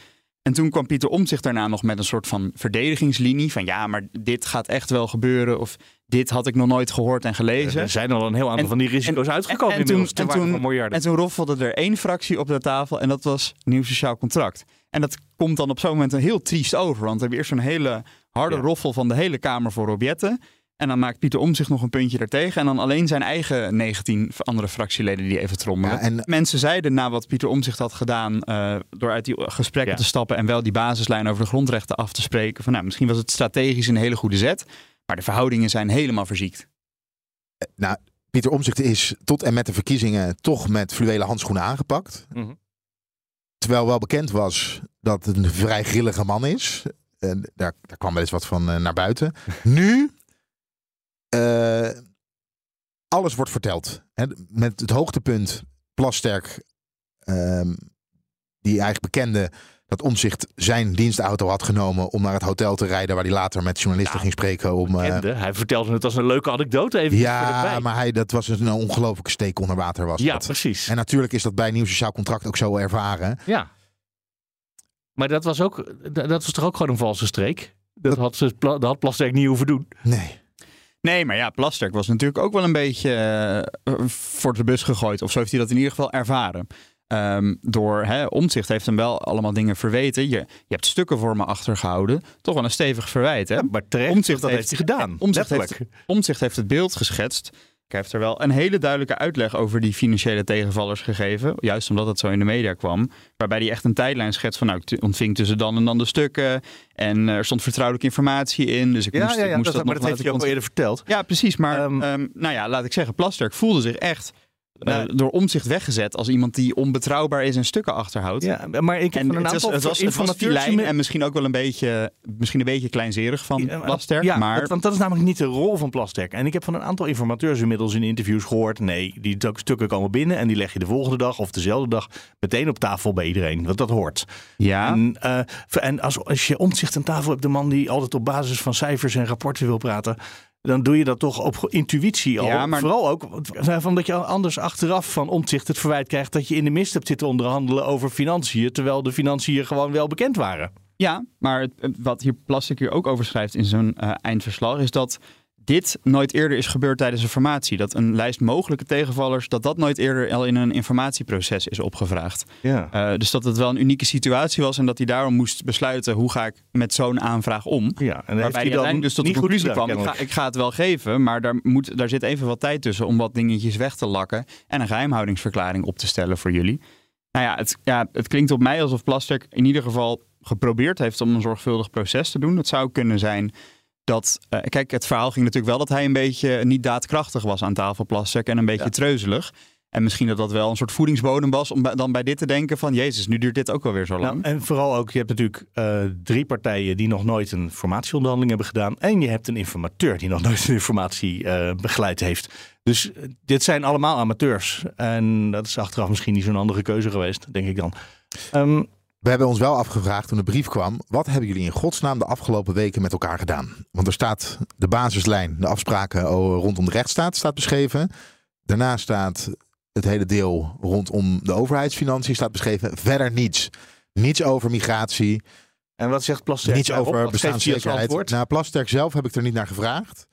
En toen kwam Pieter Omtzigt daarna nog met een soort van verdedigingslinie. Van ja, maar dit gaat echt wel gebeuren. Of dit had ik nog nooit gehoord en gelezen. Er zijn al een heel aantal van die risico's uitgekomen en, toen, ter en, waarde toen, van miljarden. en toen roffelde er één fractie op de tafel en dat was nieuw sociaal contract. En dat komt dan op zo'n moment een heel triest over. Want dan heb je eerst zo'n hele harde roffel van de hele Kamer voor Robjetten. En dan maakt Pieter Omtzigt nog een puntje daartegen. En dan alleen zijn eigen 19 andere fractieleden die even trommelen. Ja, en- Mensen zeiden na wat Pieter Omtzigt had gedaan... eh, door uit die gesprekken Ja. te stappen... en wel die basislijn over de grondrechten af te spreken... van nou, misschien was het strategisch een hele goede zet... maar de verhoudingen zijn helemaal verziekt. Nou, Pieter Omzicht is tot en met de verkiezingen toch met fluwelen handschoenen aangepakt. Mhm. Terwijl wel bekend was dat het een vrij grillige man is. En daar, daar kwam wel eens wat van eh, naar buiten. nu, eh, alles wordt verteld. Hè, met het hoogtepunt Plasterk, ehm, die eigenlijk bekende dat Omzicht zijn dienstauto had genomen om naar het hotel te rijden, waar hij later met journalisten ging spreken. Om, eh. Hij vertelde het als een leuke anekdote even ja, maar hij, dat was een ongelofelijke steek onder water. Was Ja, dat. precies. En natuurlijk is dat bij een nieuw sociaal contract ook zo ervaren. Ja. Maar dat was, ook, dat was toch ook gewoon een valse streek? Dat, had, dat had Plasterk niet hoeven doen. Nee. Nee, maar ja, Plasterk was natuurlijk ook wel een beetje eh, voor de bus gegooid. Of zo heeft hij dat in ieder geval ervaren. Ehm, door hè, Omtzigt heeft hem wel allemaal dingen verweten. Je, je hebt stukken voor me achtergehouden. Toch wel een stevig verwijt. Hè? maar terecht, Omtzigt dat heeft hij gedaan. Letterlijk. heeft, Omtzigt heeft het beeld geschetst. Hij heeft er wel een hele duidelijke uitleg over die financiële tegenvallers gegeven. Juist omdat het zo in de media kwam. Waarbij hij echt een tijdlijn schetst van nou, ik ontving tussen dan en dan de stukken. En er stond vertrouwelijke informatie in. Dus ik Ja, moest, ja, ik moest dat, dat, maar nog dat heeft hij ook al eerder verteld. ja, precies. Maar ehm, nou ja, laat ik zeggen, Plasterk voelde zich echt eh, door omzicht weggezet als iemand die onbetrouwbaar is en stukken achterhoudt. Ja, maar ik heb en van een het, aantal het, was, het was filijn met- en misschien ook wel een beetje, misschien een beetje kleinzerig van Plasterk. Ja, maar want dat is namelijk niet de rol van Plasterk. En ik heb van een aantal informateurs inmiddels in interviews gehoord... nee, die tuk- stukken komen binnen en die leg je de volgende dag of dezelfde dag... meteen op tafel bij iedereen, want dat hoort. Ja. En, eh, en als, als je omzicht aan tafel hebt, de man die altijd op basis van cijfers en rapporten wil praten... dan doe je dat toch op intuïtie al. Ja, maar- Vooral ook van dat je anders achteraf van omzicht het verwijt krijgt... dat je in de mist hebt zitten onderhandelen over financiën... terwijl de financiën gewoon wel bekend waren. Ja, maar wat hier Plastic hier ook over schrijft in zijn eh, eindverslag is dat dit nooit eerder is gebeurd tijdens een formatie. Dat een lijst mogelijke tegenvallers, dat dat nooit eerder al in een informatieproces is opgevraagd. Ja. Eh, dus dat het wel een unieke situatie was en dat hij daarom moest besluiten hoe ga ik met zo'n aanvraag om. Ja, en Waarbij hij dan dus tot de niet goed conclusie kwam, ik ga, ik ga het wel geven, maar daar, moet, daar zit even wat tijd tussen om wat dingetjes weg te lakken en een geheimhoudingsverklaring op te stellen voor jullie. Nou ja, het, ja, het klinkt op mij alsof Plasterk in ieder geval geprobeerd heeft om een zorgvuldig proces te doen. Het zou kunnen zijn dat, eh, kijk, het verhaal ging natuurlijk wel dat hij een beetje niet daadkrachtig was aan tafel Plasterk en een beetje treuzelig. En misschien dat dat wel een soort voedingsbodem was om dan bij dit te denken van, jezus, nu duurt dit ook alweer zo lang. Nou, en vooral ook, je hebt natuurlijk eh, drie partijen die nog nooit een formatieonderhandeling hebben gedaan. En je hebt een informateur die nog nooit een informatie eh, begeleid heeft. Dus dit zijn allemaal amateurs. En dat is achteraf misschien niet zo'n andere keuze geweest, denk ik dan. Ehm, We hebben ons wel afgevraagd toen de brief kwam. Wat hebben jullie in godsnaam de afgelopen weken met elkaar gedaan? Want er staat de basislijn, de afspraken oh, rondom de rechtsstaat staat beschreven. Daarna staat het hele deel rondom de overheidsfinanciën staat beschreven. Verder niets. Niets over migratie. En wat zegt Plasterk Niets daarop? over bestaanszekerheid. Nou, Plasterk zelf heb ik er niet naar gevraagd.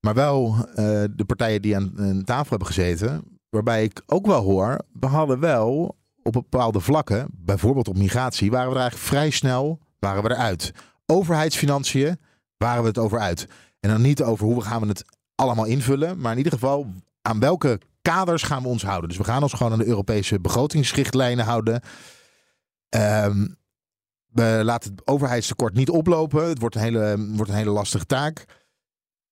Maar wel eh, de partijen die aan, aan tafel hebben gezeten. Waarbij ik ook wel hoor, we hadden wel op bepaalde vlakken, bijvoorbeeld op migratie, waren we er eigenlijk vrij snel waren we eruit. Overheidsfinanciën waren we het over uit. En dan niet over hoe gaan we het allemaal invullen, maar in ieder geval aan welke kaders gaan we ons houden. Dus we gaan ons gewoon aan de Europese begrotingsrichtlijnen houden. Ehm, we laten het overheidstekort niet oplopen. Het wordt een hele, wordt een hele lastige taak.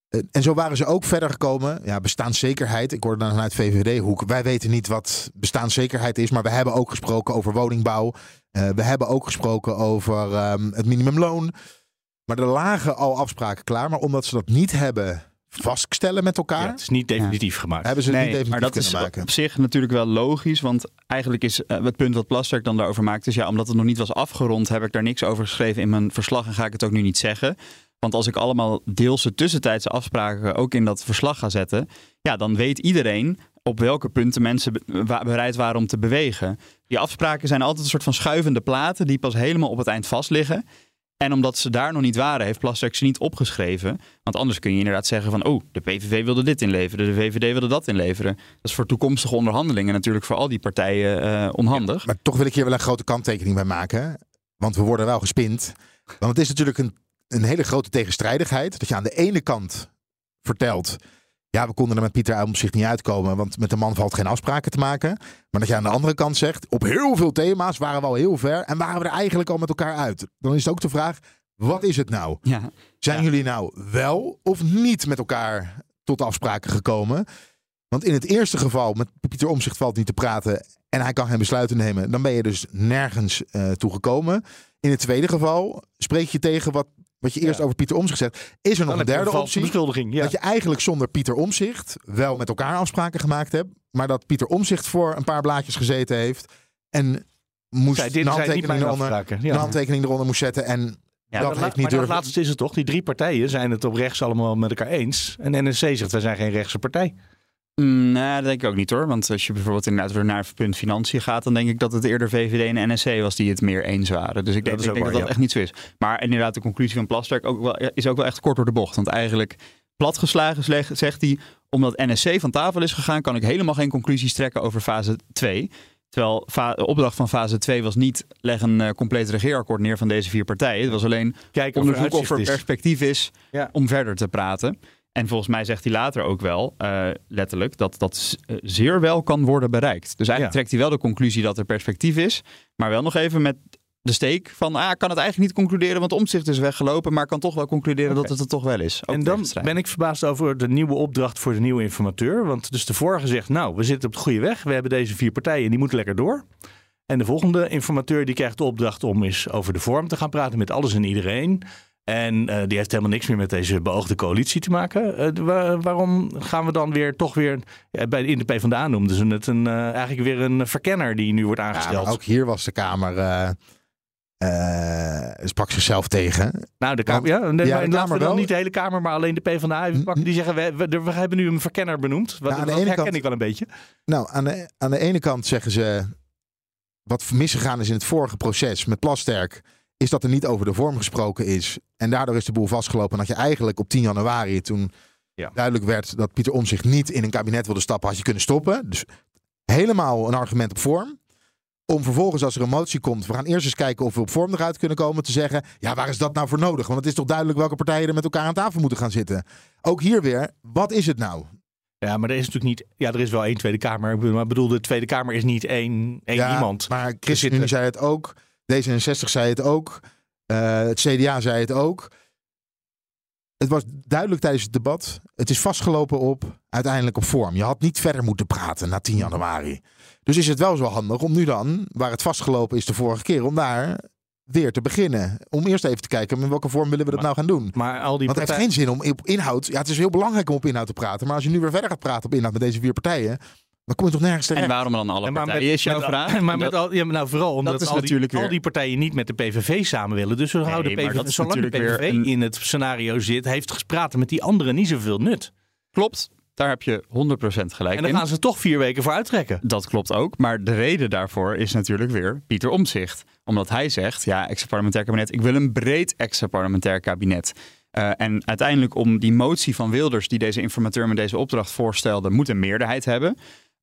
Eh, En zo waren ze ook verder gekomen. Ja, bestaanszekerheid. Ik hoorde dan vanuit VVD-hoek. Wij weten niet wat bestaanszekerheid is. Maar we hebben ook gesproken over woningbouw. Eh, we hebben ook gesproken over ehm, het minimumloon. Maar er lagen al afspraken klaar. Maar omdat ze dat niet hebben vaststellen met elkaar. Ja, het is niet definitief gemaakt. Hebben ze het Nee, niet definitief maar dat is maken. op zich natuurlijk wel logisch. Want eigenlijk is eh, het punt wat Plasterk dan daarover maakt... is ja, omdat het nog niet was afgerond... heb ik daar niks over geschreven in mijn verslag... en ga ik het ook nu niet zeggen. Want als ik allemaal deelse tussentijdse afspraken... ook in dat verslag ga zetten... ja, dan weet iedereen op welke punten mensen bereid waren om te bewegen. Die afspraken zijn altijd een soort van schuivende platen... die pas helemaal op het eind vast liggen... En omdat ze daar nog niet waren, heeft Plasterk ze niet opgeschreven. Want anders kun je inderdaad zeggen van... oh, de PVV wilde dit inleveren, de VVD wilde dat inleveren. Dat is voor toekomstige onderhandelingen natuurlijk voor al die partijen eh, onhandig. Maar toch wil ik hier wel een grote kanttekening bij maken. Want we worden wel gespind. Want het is natuurlijk een, een hele grote tegenstrijdigheid. Dat je aan de ene kant vertelt... Ja, we konden er met Pieter Omtzigt niet uitkomen, want met de man valt geen afspraken te maken. Maar dat je aan de andere kant zegt, op heel veel thema's waren we al heel ver en waren we er eigenlijk al met elkaar uit. Dan is het ook de vraag, wat is het nou? Ja. Zijn jullie nou wel of niet met elkaar tot afspraken gekomen? Want in het eerste geval, met Pieter Omzicht valt niet te praten en hij kan geen besluiten nemen, dan ben je dus nergens eh toe gekomen. In het tweede geval spreek je tegen wat, wat je eerst over Pieter Omzicht zegt. Is er nog Dan een derde een optie? beschuldiging, ja. Dat je eigenlijk zonder Pieter Omzicht wel met elkaar afspraken gemaakt hebt, maar dat Pieter Omzicht voor een paar blaadjes gezeten heeft en moest Zij- dit een handtekening eronder, ja. een handtekening eronder moest zetten en Ja, dat dat heeft niet maar dat durven. laatste is het toch? Die drie partijen zijn het op rechts allemaal met elkaar eens. En NSC zegt, wij zijn geen rechtse partij. Mm, nee, dat denk ik ook niet hoor. Want als je bijvoorbeeld inderdaad naar punt financiën gaat, dan denk ik dat het eerder VVD en NSC was die het meer eens waren. Dus ik denk, is ik ook denk waar, dat dat echt niet zo is. Maar inderdaad, de conclusie van Plasterk ook wel, is ook wel echt kort door de bocht. Want eigenlijk platgeslagen zegt hij, omdat NSC van tafel is gegaan, kan ik helemaal geen conclusies trekken over fase 2. Terwijl de opdracht van fase 2 was niet leg een eh, compleet regeerakkoord neer van deze vier partijen. Het was alleen Kijken of er onderzoek of er is. perspectief is Ja. om verder te praten. En volgens mij zegt hij later ook wel, eh, letterlijk, dat dat eh, zeer wel kan worden bereikt. Dus eigenlijk Ja. trekt hij wel de conclusie dat er perspectief is. Maar wel nog even met de steek van, ah, ik kan het eigenlijk niet concluderen, want omzicht is weggelopen. Maar kan toch wel concluderen dat het er toch wel is. Ook En dan ben ik verbaasd over de nieuwe opdracht voor de nieuwe informateur. Want dus de vorige zegt, nou, we zitten op de goede weg. We hebben deze vier partijen, die moeten lekker door. En de volgende informateur die krijgt de opdracht om eens over de vorm te gaan praten met alles en iedereen. En eh, die heeft helemaal niks meer met deze beoogde coalitie te maken. Eh, wa- waarom gaan we dan weer toch weer, ja, bij, in de PvdA noemden ze het een, eh, eigenlijk weer een verkenner die nu wordt Ja, aangesteld. maar ook hier was de Kamer. sprak zichzelf tegen. Nou, de Kamer, Want- ja, nee, ja, maar de laten Kamer we dan wel. niet de hele Kamer, maar alleen de PvdA even pakken. Die zeggen, we, we, we hebben nu een verkenner benoemd. Wat, Nou, aan de dat herken kant- ik wel een beetje. Nou, aan de, aan de ene kant zeggen ze. Wat misgegaan is in het vorige proces met Plasterk. Is dat er niet over de vorm gesproken is. En daardoor is de boel vastgelopen. En dat je eigenlijk op 10 januari, toen Ja. duidelijk werd dat Pieter Omzicht niet in een kabinet wilde stappen, had je kunnen stoppen. Dus helemaal een argument op vorm. Om vervolgens, als er een motie komt, we gaan eerst eens kijken of we op vorm eruit kunnen komen. Te zeggen, ja, waar is dat nou voor nodig? Want het is toch duidelijk welke partijen er met elkaar aan tafel moeten gaan zitten. Ook hier weer, wat is het nou? Ja, maar er is natuurlijk niet. Ja, er is wel één Tweede Kamer. Maar ik bedoel, de Tweede Kamer is niet één, één Ja, iemand. Maar zitten- zei het ook. D66 zei het ook. eh, het CDA zei het ook. Het was duidelijk tijdens het debat. Het is vastgelopen op uiteindelijk op vorm. Je had niet verder moeten praten na 10 januari. Dus is het wel zo handig om nu dan, waar het vastgelopen is de vorige keer, om daar weer te beginnen. Om eerst even te kijken in welke vorm willen we dat nou gaan doen. Maar al die Want het heeft geen zin om op inhoud. Ja, het is heel belangrijk om op inhoud te praten. Maar als je nu weer verder gaat praten op inhoud met deze vier partijen, dan kom je toch nergens terecht. En waarom dan alle En partijen, is jouw met- vraag? Maar met al, ja, nou, vooral omdat dat is al, die, al die partijen niet met de PVV samen willen. Dus we houden maar PVV, dat is zolang de natuurlijk PVV een- in het scenario zit, heeft praten met die anderen niet zoveel nut. Klopt, daar heb je 100% gelijk En dan in. gaan ze toch vier weken voor uittrekken. Dat klopt ook. Maar de reden daarvoor is natuurlijk weer Pieter Omzicht. Omdat hij zegt, ja, extra parlementair kabinet. Ik wil een breed extra parlementair kabinet. Eh, en uiteindelijk om die motie van Wilders, die deze informateur met deze opdracht voorstelde, moet een meerderheid hebben.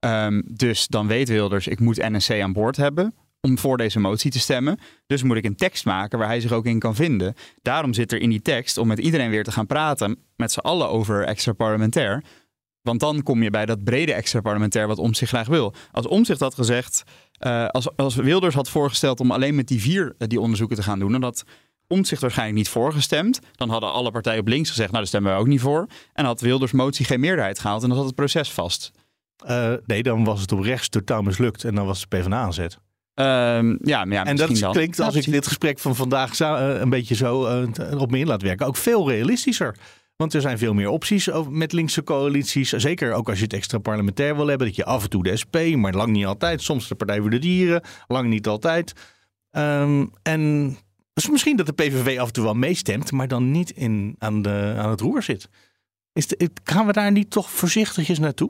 Ehm, dus dan weet Wilders, ik moet NSC aan boord hebben om voor deze motie te stemmen. Dus moet ik een tekst maken waar hij zich ook in kan vinden. Daarom zit er in die tekst om met iedereen weer te gaan praten, met z'n allen over extra parlementair. Want dan kom je bij dat brede extra parlementair wat Omtzigt graag wil. Als Omtzigt had gezegd, eh, als, als Wilders had voorgesteld om alleen met die vier eh, die onderzoeken te gaan doen, dan had Omtzigt waarschijnlijk niet voorgestemd. Dan hadden alle partijen op links gezegd, nou daar stemmen we ook niet voor. En had Wilders motie geen meerderheid gehaald en dan zat het proces vast. Eh, nee, dan was het op rechts totaal mislukt. En dan was de PvdA aan zet. Ehm, ja, maar ja, en dat dan. klinkt, Ja, als ik dit gesprek van vandaag zou, eh, een beetje zo eh, op me in laat werken, ook veel realistischer. Want er zijn veel meer opties met linkse coalities. Zeker ook als je het extra parlementair wil hebben. Dat je af en toe de SP, maar lang niet altijd. Soms de Partij voor de Dieren, lang niet altijd. Ehm, en dus misschien dat de PVV af en toe wel meestemt, maar dan niet in, aan, de, aan het roer zit. Is de, gaan we daar niet toch voorzichtigjes naartoe?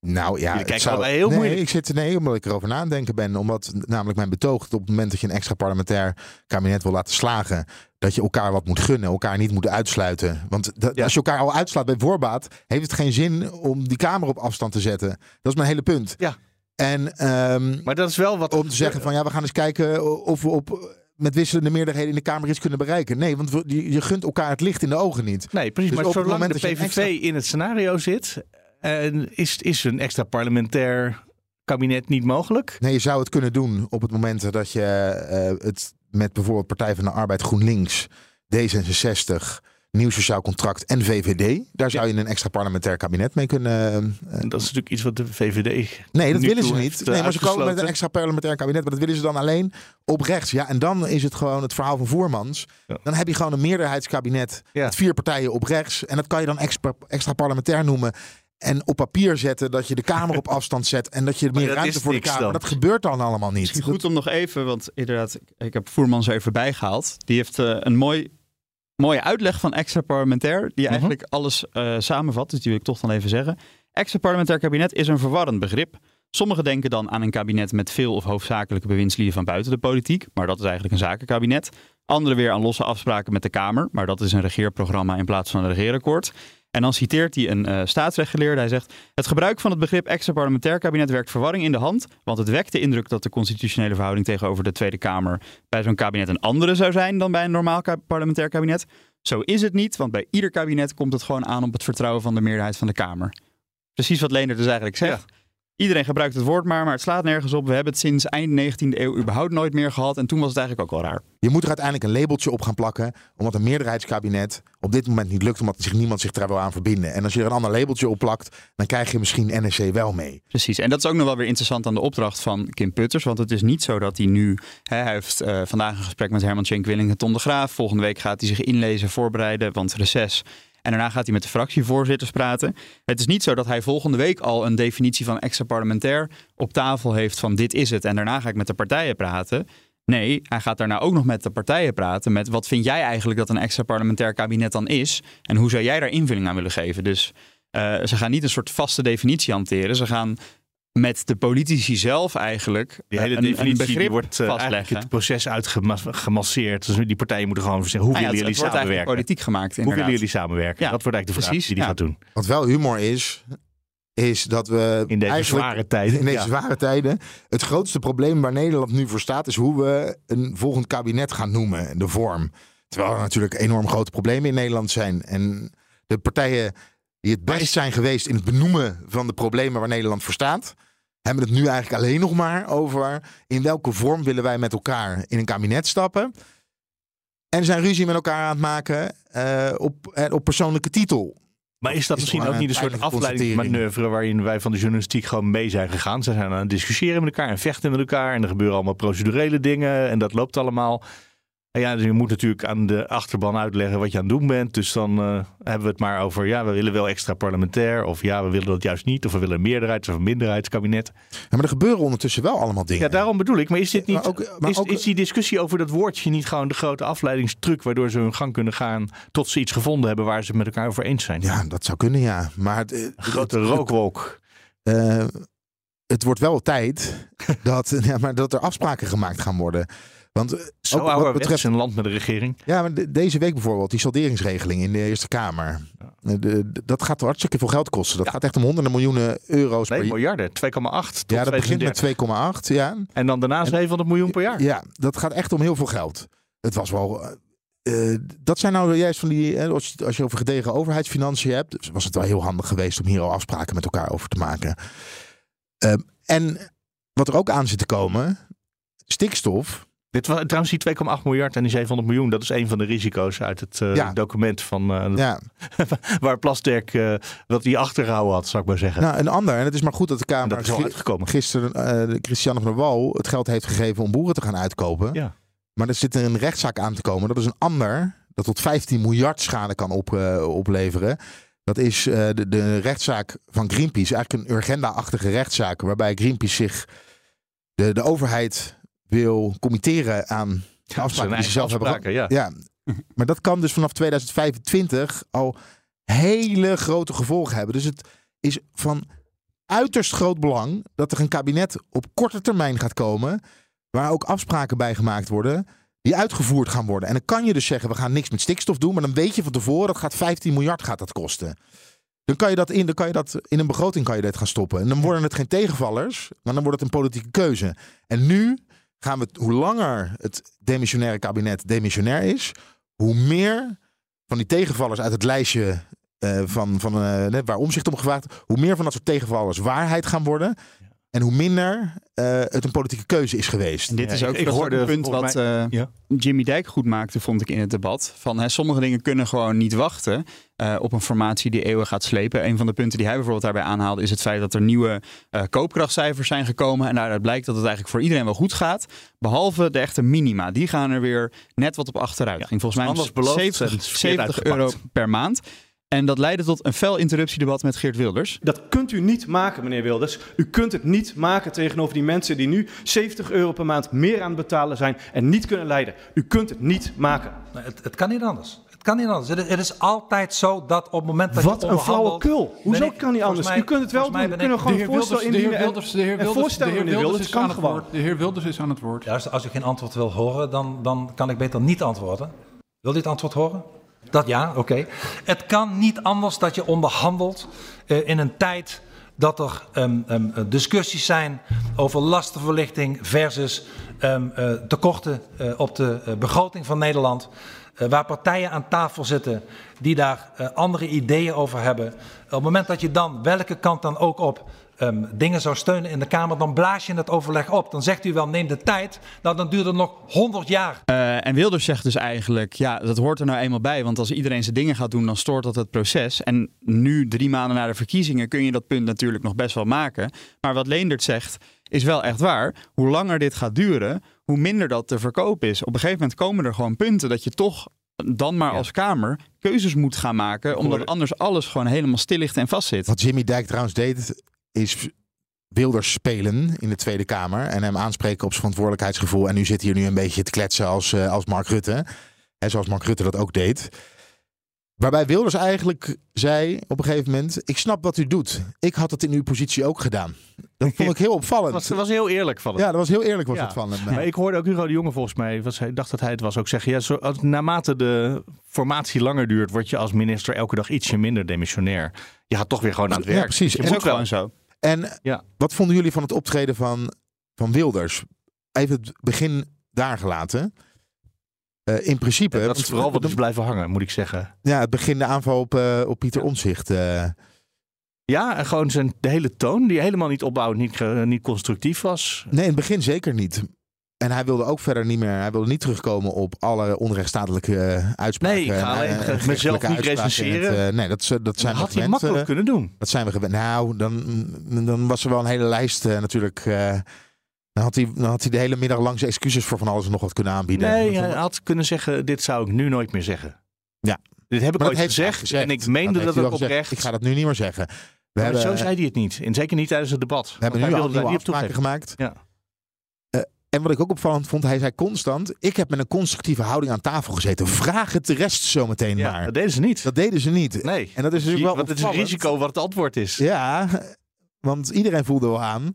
Nou ja, kijken zou- heel nee, moeilijk. Ik zit, nee, omdat ik erover na denken ben. Omdat namelijk mijn betoog dat op het moment dat je een extra parlementair kabinet wil laten slagen, dat je elkaar wat moet gunnen, elkaar niet moet uitsluiten. Want dat- als je elkaar al uitslaat bij voorbaat, heeft het geen zin om die Kamer op afstand te zetten. Dat is mijn hele punt. Ja. En, ehm, maar dat is wel wat. Om te zeggen van ja, we gaan eens kijken of we op. Met wisselende meerderheden in de Kamer iets kunnen bereiken. Nee, want je, gunt elkaar het licht in de ogen niet. Nee, precies. Dus maar zolang moment de PVV in het scenario zit, is, is een extra parlementair kabinet niet mogelijk? Nee, je zou het kunnen doen op het moment dat je eh, het met bijvoorbeeld Partij van de Arbeid, GroenLinks, D66, Nieuw Sociaal Contract en VVD. Daar zou je een extra parlementair kabinet mee kunnen. eh, dat is natuurlijk iets wat de VVD. Nee, dat willen ze niet. Nee, eh, maar ze komen met een extra parlementair kabinet. Maar dat willen ze dan alleen op rechts. Ja, en dan is het gewoon het verhaal van Voermans. Dan heb je gewoon een meerderheidskabinet met vier partijen op rechts. En dat kan je dan extra, extra parlementair noemen. En op papier zetten dat je de Kamer op afstand zet. En dat je meer dat ruimte voor de Kamer. dan. Dat gebeurt dan allemaal niet. Misschien goed om nog even, want inderdaad, ik- ik heb Voermans er even bijgehaald. Die heeft eh, een mooi, mooie uitleg van extra parlementair, die eigenlijk alles eh, samenvat. Dus die wil ik toch dan even zeggen. Extra parlementair kabinet is een verwarrend begrip. Sommigen denken dan aan een kabinet met veel of hoofdzakelijke bewindslieden van buiten de politiek, maar dat is eigenlijk een zakenkabinet. Anderen weer aan losse afspraken met de Kamer, maar dat is een regeerprogramma in plaats van een regeerakkoord. En dan citeert hij een eh staatsrechtgeleerde. Hij zegt: Het gebruik van het begrip extra parlementair kabinet werkt verwarring in de hand. Want het wekt de indruk dat de constitutionele verhouding tegenover de Tweede Kamer bij zo'n kabinet een andere zou zijn dan bij een normaal parlementair kabinet. Zo is het niet, want bij ieder kabinet komt het gewoon aan op het vertrouwen van de meerderheid van de Kamer. Precies wat Leender dus eigenlijk zegt. Iedereen gebruikt het woord maar, maar het slaat nergens op. We hebben het sinds eind 19e eeuw überhaupt nooit meer gehad. En toen was het eigenlijk ook wel raar. Je moet er uiteindelijk een labeltje op gaan plakken. Omdat een meerderheidskabinet op dit moment niet lukt. Omdat zich niemand zich daar wil aan verbinden. En als je er een ander labeltje op plakt. Dan krijg je misschien NSC wel mee. Precies, en dat is ook nog wel weer interessant aan de opdracht van Kim Putters. Want het is niet zo dat hij nu. Hè, hij heeft eh, vandaag een gesprek met Herman Schenk Willing en Ton de Graaf. Volgende week gaat hij zich inlezen, voorbereiden, want reces. En daarna gaat hij met de fractievoorzitters praten. Het is niet zo dat hij volgende week al een definitie van extra parlementair op tafel heeft van dit is het. En daarna ga ik met de partijen praten. Nee, hij gaat daarna ook nog met de partijen praten. Met wat vind jij eigenlijk dat een extra parlementair kabinet dan is? En hoe zou jij daar invulling aan willen geven? Dus eh, ze gaan niet een soort vaste definitie hanteren. Ze gaan met de politici zelf eigenlijk Die hele een, een definitie begrip die wordt eh, eigenlijk het proces uitgemasseerd. Dus die partijen moeten gewoon zeggen, hoe Nou ja, willen het- jullie het wordt eigenlijk samenwerken? politiek gemaakt, Hoe willen inderdaad. jullie samenwerken? Ja, dat wordt eigenlijk de vraag precies, die die ja. gaat doen. Wat wel humor is, is dat we In deze zware tijden, In deze ja. zware tijden. Het grootste probleem waar Nederland nu voor staat, is hoe we een volgend kabinet gaan noemen. De vorm. Terwijl er natuurlijk enorm grote problemen in Nederland zijn. En de partijen die het best zijn geweest in het benoemen van de problemen waar Nederland voor staat. Hebben het nu eigenlijk alleen nog maar over in welke vorm willen wij met elkaar in een kabinet stappen. En zijn ruzie met elkaar aan het maken eh, op, eh, op persoonlijke titel. Maar is dat Is misschien ook niet een soort afleidingsmanoeuvre waarin wij van de journalistiek gewoon mee zijn gegaan? Ze zijn aan het discussiëren met elkaar en vechten met elkaar en er gebeuren allemaal procedurele dingen en dat loopt allemaal. En ja, dus je moet natuurlijk aan de achterban uitleggen wat je aan het doen bent. Dus dan eh, hebben we het maar over, ja, we willen wel extra parlementair. Of ja, we willen dat juist niet. Of we willen een meerderheids- of een minderheidskabinet. Ja, maar er gebeuren ondertussen wel allemaal dingen. Ja, daarom bedoel ik. Maar is dit niet, Maar ook- maar is, ook- is die discussie over dat woordje niet gewoon de grote afleidingstruc waardoor ze hun gang kunnen gaan tot ze iets gevonden hebben waar ze met elkaar over eens zijn? Ja, dat zou kunnen, ja. Maar het, het- grote rookwolk. Eh, het wordt wel tijd dat, ja, maar dat er afspraken gemaakt gaan worden. Want eh, Zo ook wat betreft een land met een regering. Ja, maar de- deze week bijvoorbeeld, die salderingsregeling in de Eerste Kamer. Eh, de- dat gaat hartstikke veel geld kosten. Dat gaat echt om honderden miljoenen euro's Nee, per miljarden. 2,8 tot Ja, dat begint met 2030. 2,8. Ja. En dan daarna 700 miljoen per jaar. ja, dat gaat echt om heel veel geld. Het was wel. eh, dat zijn nou juist van die. als, je, als je over gedegen overheidsfinanciën hebt, dus was het wel heel handig geweest om hier al afspraken met elkaar over te maken. Ehm, en wat er ook aan zit te komen, stikstof. Dit was trouwens die 2,8 miljard en die 700 miljoen. Dat is een van de risico's uit het eh, Ja. document van eh, Ja. waar Plasterk wat hij achtergehouden had, zou ik maar zeggen. Nou, een ander, en het is maar goed dat de Kamer dat is gisteren eh, Christiane van der Wal het geld heeft gegeven om boeren te gaan uitkopen. Ja. Maar er zit er een rechtszaak aan te komen. Dat is een ander. dat tot 15 miljard schade kan op, opleveren. Dat is de, de rechtszaak van Greenpeace. Eigenlijk een Urgenda-achtige rechtszaak. Waarbij Greenpeace zich de, de overheid wil committeren aan de afspraken die ze zelf hebben. ja. ja. Maar dat kan dus vanaf 2025 al hele grote gevolgen hebben. Dus het is van uiterst groot belang dat er een kabinet op korte termijn gaat komen. Waar ook afspraken bij gemaakt worden. Die uitgevoerd gaan worden. En dan kan je dus zeggen, we gaan niks met stikstof doen. Maar dan weet je van tevoren, dat gaat 15 miljard gaat dat kosten. Dan kan je dat in, dan kan je dat in een begroting kan je dit gaan stoppen. En dan worden het geen tegenvallers, maar dan wordt het een politieke keuze. En nu gaan we, hoe langer het demissionaire kabinet demissionair is, hoe meer van die tegenvallers uit het lijstje eh, van, van, net waar omzicht om gevraagd, hoe meer van dat soort tegenvallers waarheid gaan worden. En hoe minder eh, het een politieke keuze is geweest. En dit is ook ik hoorde een punt wat mij- eh, Ja. Jimmy Dijk goed maakte, vond ik in het debat. Van hè, sommige dingen kunnen gewoon niet wachten eh, op een formatie die eeuwen gaat slepen. Een van de punten die hij bijvoorbeeld daarbij aanhaalde is het feit dat er nieuwe eh, koopkrachtcijfers zijn gekomen. En daaruit blijkt dat het eigenlijk voor iedereen wel goed gaat. Behalve de echte minima. Die gaan er weer net wat op achteruit. Ging volgens mij om anders beloofd, 70, en verkeerd 70 euro per maand. En dat leidde tot een fel interruptiedebat met Geert Wilders. Dat kunt u niet maken, meneer Wilders. U kunt het niet maken tegenover die mensen die nu 70 euro per maand meer aan het betalen zijn en niet kunnen leiden. U kunt het niet maken. Nee, Het, het kan niet anders. Het kan niet anders. Het is, het is altijd zo dat op het moment dat Wat je een onderhandelt, flauwekul. Hoezo ik- kan niet anders? mij- U kunt het wel doen. We kunnen De gewoon heer een voorstel Wilders, de heer indienen en- Wilders, de heer en Wilders, de voorstellen, heer Wilders Wilders. is Het aan kan het gewoon. woord. De heer Wilders is aan het woord. Juist, als u geen antwoord wil horen, dan, dan kan ik beter niet antwoorden. Wil u het antwoord horen? Dat ja, oké. Het kan niet anders dat je onderhandelt eh, in een tijd dat er ehm, ehm, eh, discussies zijn over lastenverlichting versus ehm, eh, tekorten eh, op de begroting van Nederland. Waar partijen aan tafel zitten die daar andere ideeën over hebben. Op het moment dat je dan, welke kant dan ook op, ehm, dingen zou steunen in de Kamer, dan blaas je het overleg op. Dan zegt u wel, neem de tijd. Nou, dan duurt het nog 100 jaar. Eh, en Wilders zegt dus eigenlijk, ja, dat hoort er nou eenmaal bij. Want als iedereen zijn dingen gaat doen, dan stoort dat het proces. En nu, drie maanden na de verkiezingen, kun je dat punt natuurlijk nog best wel maken. Maar wat Leendert zegt, is wel echt waar. Hoe langer dit gaat duren, hoe minder dat te verkoop is. Op een gegeven moment komen er gewoon punten dat je toch dan maar als Kamer keuzes moet gaan maken. Omdat anders alles gewoon helemaal stil ligt en vastzit. Wat Jimmy Dijk trouwens deed, is Wilders spelen in de Tweede Kamer. En hem aanspreken op zijn verantwoordelijkheidsgevoel. En nu zit hier nu een beetje te kletsen als, eh, als Mark Rutte. Hè, zoals Mark Rutte dat ook deed. Waarbij Wilders eigenlijk zei op een gegeven moment: Ik snap wat u doet. Ik had het in uw positie ook gedaan. Dat vond ik heel opvallend. Dat was, was heel eerlijk van hem. Ja, dat was heel eerlijk was Ja. het van hem. Maar ik hoorde ook Hugo de Jonge volgens mij, was, hij dacht dat hij het was, ook zeggen... Ja, zo, als, naarmate de formatie langer duurt, word je als minister elke dag ietsje minder demissionair. Je gaat toch weer gewoon aan het werk. Ja, precies. Je Is moet. Gewoon zo. En Ja. wat vonden jullie van het optreden van, van Wilders? Even het begin daar gelaten. Eh, in principe. Dat is vooral wat is blijven hangen, moet ik zeggen. Ja, het begin de aanval op, eh, op Pieter Omzicht. Ja, en gewoon zijn, de hele toon, die helemaal niet opbouwend, niet, niet constructief was. Nee, in het begin zeker niet. En hij wilde ook verder niet meer. Hij wilde niet terugkomen op alle onrechtstatelijke eh, uitspraken. Nee, ik ga alleen en, eh, mezelf niet recenseren. eh, nee, dat, is- dat zijn we had hij makkelijk eh, kunnen doen. Dat zijn we gewend. Nou, dan, dan was er wel een hele lijst eh, natuurlijk. Dan, had hij, dan had hij de hele middag lang zijn excuses voor van alles en nog wat kunnen aanbieden. Nee, Dat- hij had kunnen zeggen, dit zou ik nu nooit meer zeggen. Ja. Dit heb ik ooit dat gezegd, gezegd. en ik meende dat wel gezegd. oprecht. Ik ga dat nu niet meer zeggen. We Maar hebben, zo zei hij het niet. En zeker niet tijdens het debat. we hebben nu al nieuwe afspraken gemaakt. Ja. Eh, en wat ik ook opvallend vond, hij zei constant: Ik heb met een constructieve houding aan tafel gezeten. Vraag het de rest zometeen Ja, maar. dat deden ze niet. Dat deden ze niet. Nee. En dat is natuurlijk wel Want het is een risico wat het antwoord is. Ja, want iedereen voelde wel aan.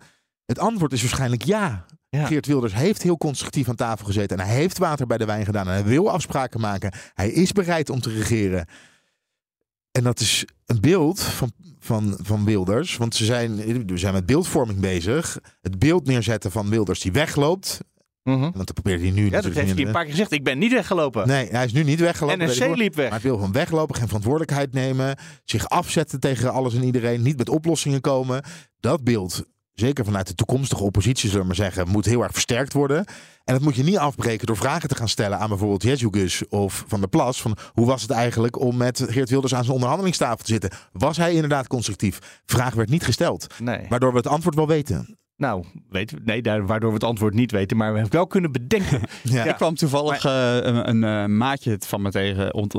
Het antwoord is waarschijnlijk ja. Ja. Geert Wilders heeft heel constructief aan tafel gezeten. En hij heeft water bij de wijn gedaan. En hij wil afspraken maken. Hij is bereid om te regeren. En dat is een beeld van, van, van Wilders. Want ze zijn, we zijn met beeldvorming bezig. Het beeld neerzetten van Wilders die wegloopt. Mhm. Want dat probeert hij nu Ja, dat heeft hij een paar keer gezegd. Ik ben niet weggelopen. Nee, hij is nu niet weggelopen. Wel. liep weg. Maar hij wil gewoon weglopen, geen verantwoordelijkheid nemen. Zich afzetten tegen alles en iedereen. Niet met oplossingen komen. Dat beeld, zeker vanuit de toekomstige oppositie, zullen we maar zeggen, moet heel erg versterkt worden. En dat moet je niet afbreken door vragen te gaan stellen aan bijvoorbeeld Jezus of Van der Plas. Van hoe was het eigenlijk om met Geert Wilders aan zijn onderhandelingstafel te zitten? Was hij inderdaad constructief? Vraag werd niet gesteld. Nee. Waardoor we het antwoord wel weten. Nou, weet, nee, daar, waardoor we het antwoord niet weten, maar we hebben wel kunnen bedenken. Ja. Ik kwam toevallig uh, een, een uh, maatje van me tegen,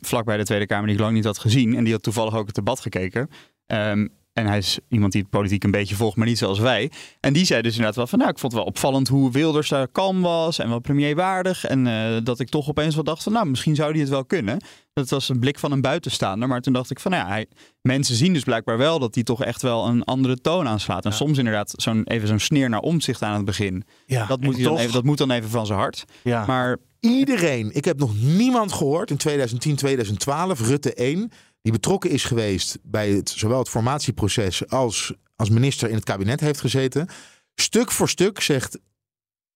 vlak bij de Tweede Kamer, die ik lang niet had gezien. En die had toevallig ook het debat gekeken. Um, en hij is iemand die het politiek een beetje volgt, maar niet zoals wij. En die zei dus inderdaad wel van, nou, ik vond het wel opvallend hoe Wilders daar kalm was en wel premierwaardig. En uh, dat ik toch opeens wel dacht van, nou, misschien zou hij het wel kunnen. Dat was een blik van een buitenstaander. Maar toen dacht ik van, nou ja, hij, mensen zien dus blijkbaar wel dat hij toch echt wel een andere toon aanslaat. En ja. soms inderdaad zo'n, even zo'n sneer naar omzicht aan het begin. Ja, dat, moet hij dan even, dat moet dan even van zijn hart. Ja. Maar iedereen, ik heb nog niemand gehoord in 2010, 2012, Rutte 1 die betrokken is geweest bij het, zowel het formatieproces als als minister in het kabinet heeft gezeten. Stuk voor stuk zegt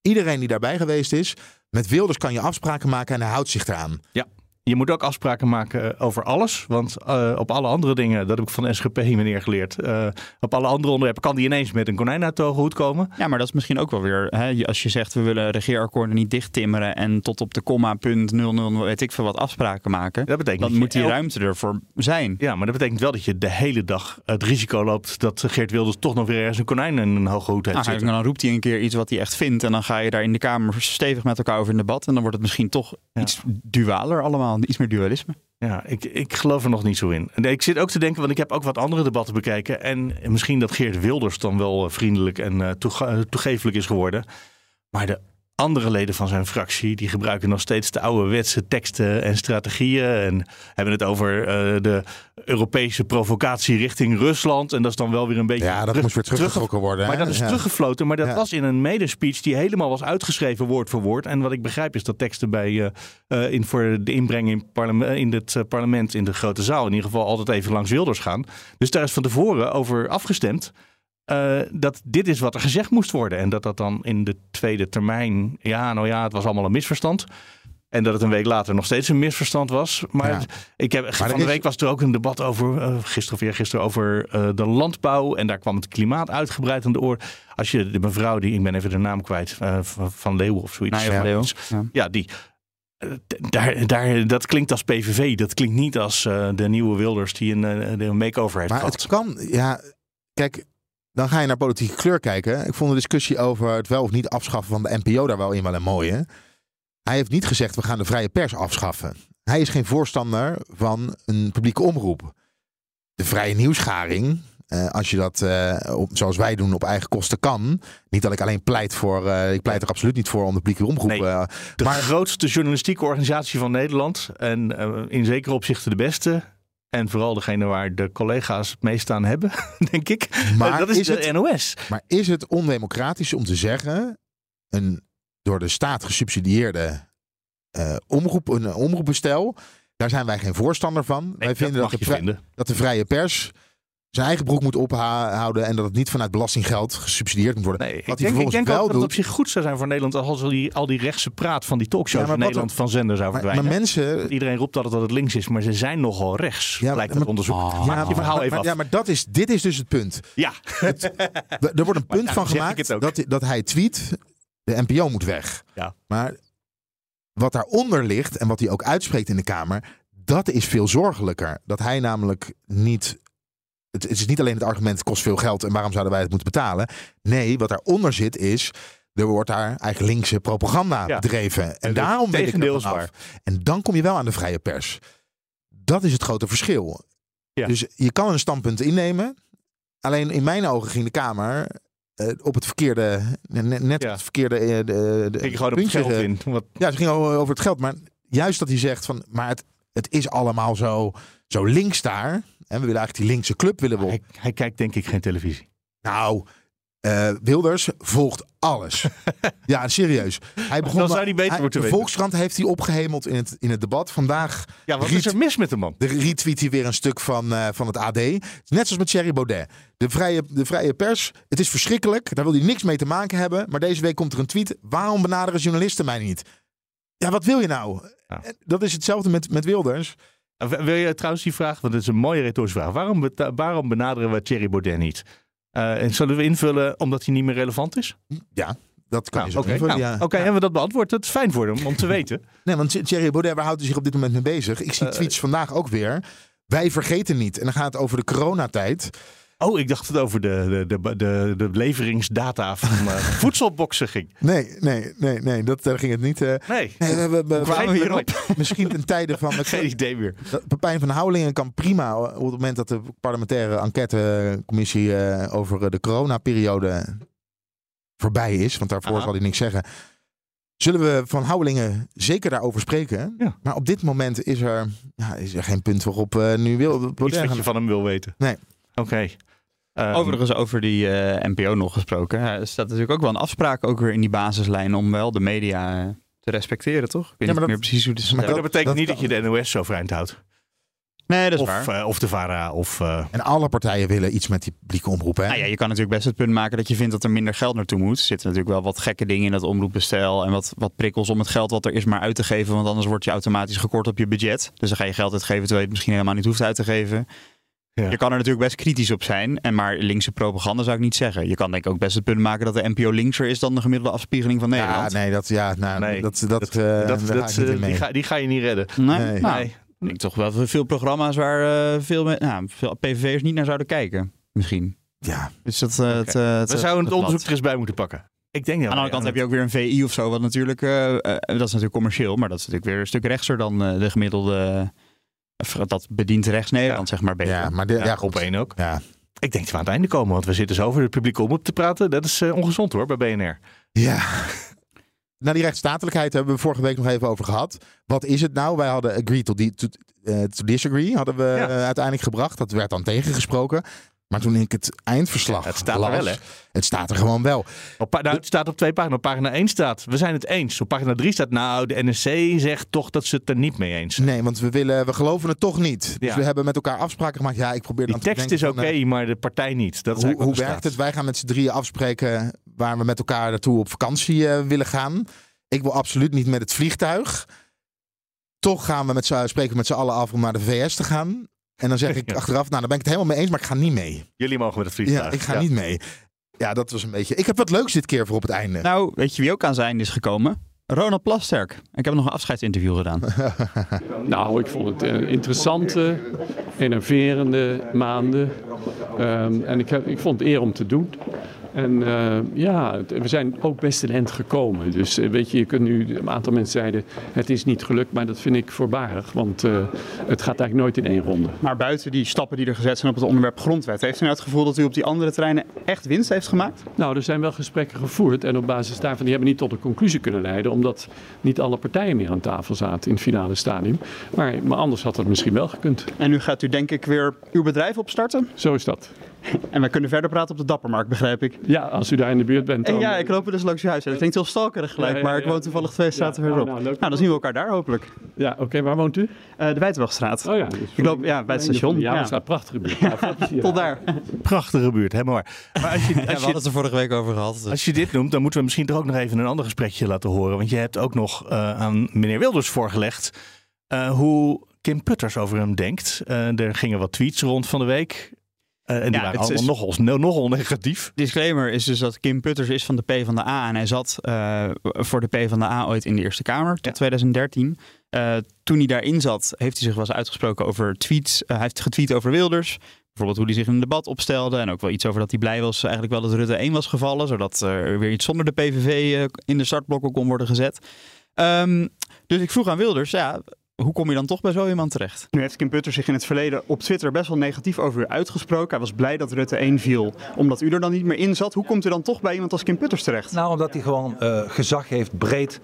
iedereen die daarbij geweest is: met Wilders kan je afspraken maken en hij houdt zich eraan. Ja. Je moet ook afspraken maken over alles. Want uh, op alle andere dingen, dat heb ik van de SGP meneer geleerd. Uh, op alle andere onderwerpen kan die ineens met een konijn uit de hoed komen. Ja, maar dat is misschien ook wel weer. Hè, als je zegt we willen regeerakkoorden niet dichttimmeren. en tot op de komma punt 00 weet ik veel wat afspraken maken. Dat betekent dan moet die elk... ruimte ervoor zijn. Ja, maar dat betekent wel dat je de hele dag het risico loopt. dat Geert Wilders toch nog weer ergens een konijn in een hoge hoed heeft. Nou. Dan roept hij een keer iets wat hij echt vindt. en dan ga je daar in de Kamer stevig met elkaar over in debat. en dan wordt het misschien toch ja. iets dualer allemaal iets meer dualisme. Ja, ik, ik geloof er nog niet zo in. Ik zit ook te denken, want ik heb ook wat andere debatten bekijken. En misschien dat Geert Wilders dan wel vriendelijk en toege toegefelijk is geworden. Maar de andere leden van zijn fractie, die gebruiken nog steeds de ouderwetse teksten en strategieën. En hebben het over uh, de Europese provocatie richting Rusland. En dat is dan wel weer een beetje. Ja, dat terug, moest weer teruggetrokken worden. Maar dat is ja. teruggefloten. Maar dat ja. was in een medespeech die helemaal was uitgeschreven, woord voor woord. En wat ik begrijp is dat teksten bij, uh, uh, in, voor de inbreng in, parlement, in het parlement, in de grote zaal, in ieder geval altijd even langs Wilders gaan. Dus daar is van tevoren over afgestemd. Uh, dat dit is wat er gezegd moest worden. En dat dat dan in de tweede termijn. Ja, nou ja, het was allemaal een misverstand. En dat het een week later nog steeds een misverstand was. Maar ja. ik heb, van de is... week was er ook een debat over, uh, gisteren of eergisteren, over uh, de landbouw. En daar kwam het klimaat uitgebreid aan de oor. Als je de mevrouw, die, ik ben even de naam kwijt, van Leeuwen of zoiets. Nou, ja. Ja. ja, die. Daar, daar, dat klinkt als PVV. Dat klinkt niet als de nieuwe Wilders die een, een make-over heeft maar gehad. het kan, ja, kijk, dan ga je naar politieke kleur kijken. Ik vond de discussie over het wel of niet afschaffen van de NPO daar wel in wel een mooie. Hij heeft niet gezegd we gaan de vrije pers afschaffen. Hij is geen voorstander van een publieke omroep. De vrije nieuwsgaring, uh, als je dat uh, op, zoals wij doen op eigen kosten kan. Niet dat ik alleen pleit voor, uh, ik pleit er absoluut niet voor om de publieke omroep. Nee, de maar... grootste journalistieke organisatie van Nederland en in zekere opzichten de beste. En vooral degene waar de collega's het meest aan hebben, denk ik. Maar dat is, is de het, NOS. Maar is het ondemocratisch om te zeggen... een door de staat gesubsidieerde uh, omroep, een omroepbestel... daar zijn wij geen voorstander van. Nee, wij vinden dat, dat, de vinden. dat de vrije pers zijn eigen broek moet ophouden en dat het niet vanuit belastinggeld gesubsidieerd moet worden. Nee, Wat ik hij denk, ik denk wel ook dat het op zich goed zou zijn voor Nederland als al die, al die rechtse praat van die talkshows Ja, in Nederland er- van zender zou Maar, verdwijnen. maar mensen. Iedereen roept altijd dat het links is, maar ze zijn nogal rechts. Ja, lijkt dat onderzoek. Ja, Maak je verhaal maar, even maar- ja, maar dat is, dit is dus het punt. Ja. Er wordt een punt van gemaakt het dat, dat hij tweet: de NPO moet weg. Ja. Maar wat daaronder ligt en wat hij ook uitspreekt in de Kamer, dat is veel zorgelijker. Dat hij namelijk niet. Het, het is niet alleen het argument: het kost veel geld en waarom zouden wij het moeten betalen? Nee, wat daaronder zit is. Er wordt daar eigenlijk linkse propaganda Ja. bedreven. En, daarom weet ik af. En dan kom je wel aan de vrije pers. Dat is het grote verschil. Ja. Dus je kan een standpunt innemen. Alleen in mijn ogen ging de Kamer eh, op het verkeerde, net, net Ja. op het verkeerde eh, de, de, Ging gewoon op het geld in. Wat, Ja, ze ging over over het geld. Maar juist dat hij zegt van, maar het, het is allemaal zo, zo links daar. En we willen eigenlijk die linkse club willen we op. hij, hij kijkt denk ik geen televisie. Nou, eh, Wilders volgt alles. ja, serieus. Hij begon dan zou hij beter hij- moeten De weten. Volkskrant heeft hij opgehemeld in het, in het debat. Vandaag Ja, wat is er mis met de man? de retweet hij weer een stuk van, eh, van het AD. Net zoals met Thierry Baudet. De vrije, de vrije pers, het is verschrikkelijk. Daar wil hij niks mee te maken hebben. Maar deze week komt er een tweet. Waarom benaderen journalisten mij niet? Ja, wat wil je nou? Ja. En Dat is hetzelfde met, met Wilders. Uh, Wil je trouwens die vraag, want het is een mooie retorische vraag. Waarom, waarom benaderen we Thierry Baudet niet? Uh, en zullen we invullen omdat hij niet meer relevant is? Ja, dat kan Nou, je zo Oké, invullen, nou, ja. oké, hebben we dat beantwoord? Dat is fijn voor hem om te weten. Nee, want Thierry Baudet, waar houdt hij zich op dit moment mee bezig? Ik zie Eh, tweets vandaag ook weer. Wij vergeten niet. En dan gaat het over de coronatijd. Oh, ik dacht het over de, de, de, de, de leveringsdata van uh, voedselboxen ging. Nee, nee, nee, nee, dat, daar ging het niet. Uh, nee, nee we, we, we kwamen we hierop. Misschien ten tijde van... Geen idee meer. Pepijn van Houwelingen kan prima op het moment dat de parlementaire enquêtecommissie uh, over de coronaperiode voorbij is, want daarvoor Aha. zal hij niks zeggen. Zullen we van Houwelingen zeker daarover spreken? Ja. Maar op dit moment is er, ja, is er geen punt waarop uh, nu wil. Iets wat je van hem wil weten. Nee. Oké. Okay. Um, Overigens over die uh, NPO nog gesproken. Er staat natuurlijk ook wel een afspraak ook weer in die basislijn om wel de media uh, te respecteren, toch? Ik weet ja, niet dat, meer precies hoe het is. Maar dat, dat betekent dat, niet dat je de NOS zo vreemd houdt. Nee, dat is of, waar. Uh, of de VARA. Of, uh... En alle partijen willen iets met die publieke omroep. Hè? Nou ja, je kan natuurlijk best het punt maken dat je vindt dat er minder geld naartoe moet. Er zitten natuurlijk wel wat gekke dingen in dat omroepbestel. En wat, wat prikkels om het geld wat er is maar uit te geven. Want anders word je automatisch gekort op je budget. Dus dan ga je geld uitgeven terwijl je het misschien helemaal niet hoeft uit te geven. Ja. Je kan er natuurlijk best kritisch op zijn. En maar linkse propaganda zou ik niet zeggen. Je kan denk ik ook best het punt maken dat de NPO linkser is dan de gemiddelde afspiegeling van Nederland. Ja, nee, dat, ja, nou, nee, dat, dat, dat, uh, dat, dat uh, die, ga, die ga je niet redden. Nee, nee. Nou, ik denk toch wel veel programma's waar uh, veel, nou, veel PVV'ers niet naar zouden kijken. Misschien. Ja. Dus dat, okay. het, We zouden het onderzoek er eens bij moeten pakken. Ik denk Aan de andere kant heb je ook weer een VI of zo, wat natuurlijk, dat is natuurlijk commercieel, maar dat is natuurlijk weer een stuk rechtser dan de gemiddelde dat bedient rechts Nederland, ja. zeg maar. Beter. Ja, maar de, ja, ja, op één ook. Ja. Ik denk dat we aan het einde komen, want we zitten zo over het publiek omroep te praten. Dat is uh, ongezond hoor, bij BNR. Ja. Nou, die rechtsstatelijkheid hebben we vorige week nog even over gehad. Wat is het nou? Wij hadden agree to, to, uh, to disagree, hadden we ja. uh, uiteindelijk gebracht. Dat werd dan tegengesproken. Maar toen ik het eindverslag ja, het staat las, er wel, hè? Het staat er gewoon wel. Op, nou, het staat op twee pagina's. Op pagina 1 staat, we zijn het eens. Op pagina 3 staat, nou, de NSC zegt toch dat ze het er niet mee eens zijn. Nee, want we, willen, we geloven het toch niet. Dus we hebben met elkaar afspraken gemaakt. Ja, ik probeer Die dan tekst te is oké, okay, maar de partij niet. Dat hoe hoe werkt het? Wij gaan met z'n drieën afspreken waar we met elkaar naartoe op vakantie uh, willen gaan. Ik wil absoluut niet met het vliegtuig. Toch gaan we met spreken met z'n allen af om naar de VS te gaan. En dan zeg ik achteraf, nou, daar ben ik het helemaal mee eens, maar ik ga niet mee. Jullie mogen met het vliegtuig. Ja, ik ga ja. niet mee. Ja, dat was een beetje. Ik heb wat leuks dit keer voor op het einde. Nou, weet je wie ook aan zijn is gekomen? Ronald Plasterk. Ik heb nog een afscheidsinterview gedaan. nou, ik vond het uh, interessante, enerverende maanden. Um, en ik, heb, ik vond het eer om te doen. En uh, ja, we zijn ook best een end gekomen. Dus uh, weet je, je kunt nu, een aantal mensen zeiden, het is niet gelukt, maar dat vind ik voorbarig. Want uh, het gaat eigenlijk nooit in één ronde. Maar buiten die stappen die er gezet zijn op het onderwerp grondwet, heeft u nou het gevoel dat u op die andere terreinen echt winst heeft gemaakt? Nou, er zijn wel gesprekken gevoerd en op basis daarvan, die hebben niet tot een conclusie kunnen leiden, omdat niet alle partijen meer aan tafel zaten in het finale stadium. Maar, maar anders had dat misschien wel gekund. En nu gaat u denk ik weer uw bedrijf opstarten? Zo is dat. En wij kunnen verder praten op de Dappermarkt, begrijp ik. Ja, als u daar in de buurt bent. Dan... En ja, ik loop er dus langs uw huis. Dat klinkt heel stalkerig gelijk, ja, ja, ja, maar ik woon toevallig twee straten verderop. Nou, nou, nou, dan zien we elkaar daar hopelijk. Ja, oké. Okay, waar woont u? Uh, de Wijtenwachtstraat. Oh ja. Dus ik loop ja, bij het station. Ja, staat prachtige buurt. Tot daar. Prachtige buurt, helemaal waar. Maar als je, als we hadden het er vorige week over gehad. Dus. Als je dit noemt, dan moeten we misschien toch ook nog even een ander gesprekje laten horen. Want je hebt ook nog uh, aan meneer Wilders voorgelegd uh, hoe Kim Putters over hem denkt. Uh, er gingen wat tweets rond van de week. Uh, en die ja, waren allemaal nogal, nogal negatief. Disclaimer is dus dat Kim Putters is van de PvdA en hij zat uh, voor de PvdA ooit in de Eerste Kamer tot ja. 2013. Uh, toen hij daarin zat, heeft hij zich wel eens uitgesproken over tweets. hij heeft getweet over Wilders. Bijvoorbeeld hoe hij zich in een debat opstelde. En ook wel iets over dat hij blij was eigenlijk wel dat Rutte 1 was gevallen. Zodat er weer iets zonder de PVV in de startblokken kon worden gezet. Um, dus ik vroeg aan Wilders, ja, hoe kom je dan toch bij zo iemand terecht? Nu heeft Kim Putter zich in het verleden op Twitter best wel negatief over u uitgesproken. Hij was blij dat Rutte 1 viel, omdat u er dan niet meer in zat. Hoe komt u dan toch bij iemand als Kim Putters terecht? Nou, omdat hij gewoon uh, gezag heeft breed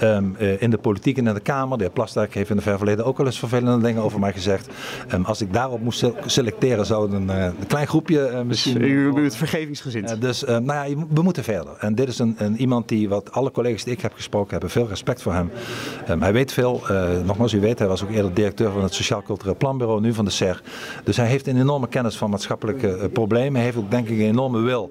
um, uh, in de politiek en in de Kamer. De heer Plasterk heeft in het ver verleden ook wel eens vervelende dingen over mij gezegd. Um, als ik daarop moest selecteren, zou een, uh, een klein groepje misschien... Dus u bent vergevingsgezind? dus nou ja, we moeten verder. En dit is een, een, iemand die, wat alle collega's die ik heb gesproken hebben, veel respect voor hem. Um, hij weet veel. nogmaals, u weet, hij was ook eerder directeur van het Sociaal Cultureel Planbureau, nu van de SER. Dus hij heeft een enorme kennis van maatschappelijke uh, problemen. Hij heeft ook denk ik een enorme wil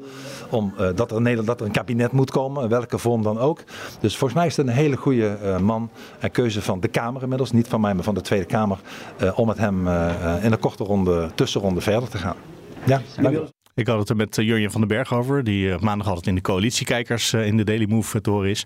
om uh, dat, er Nederland, dat er een kabinet moet komen, welke vorm dan ook. Dus volgens mij is het een hele goede uh, man en keuze van de Kamer inmiddels, niet van mij, maar van de Tweede Kamer, om met hem in een korte ronde, tussenronde verder te gaan. Ja, dank ik had het er met Jurjen van den Berg over, die maandag altijd in de coalitiekijkers in de Daily Move te horen is.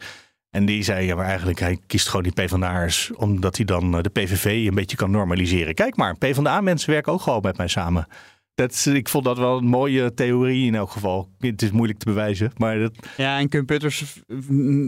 En die zei, ja, maar eigenlijk hij kiest gewoon die PvdA'ers omdat hij dan de PVV een beetje kan normaliseren. Kijk maar, PvdA-mensen werken ook gewoon met mij samen. Dat is, ik vond dat wel een mooie theorie in elk geval. Het is moeilijk te bewijzen, maar dat... Ja, en Kim Putters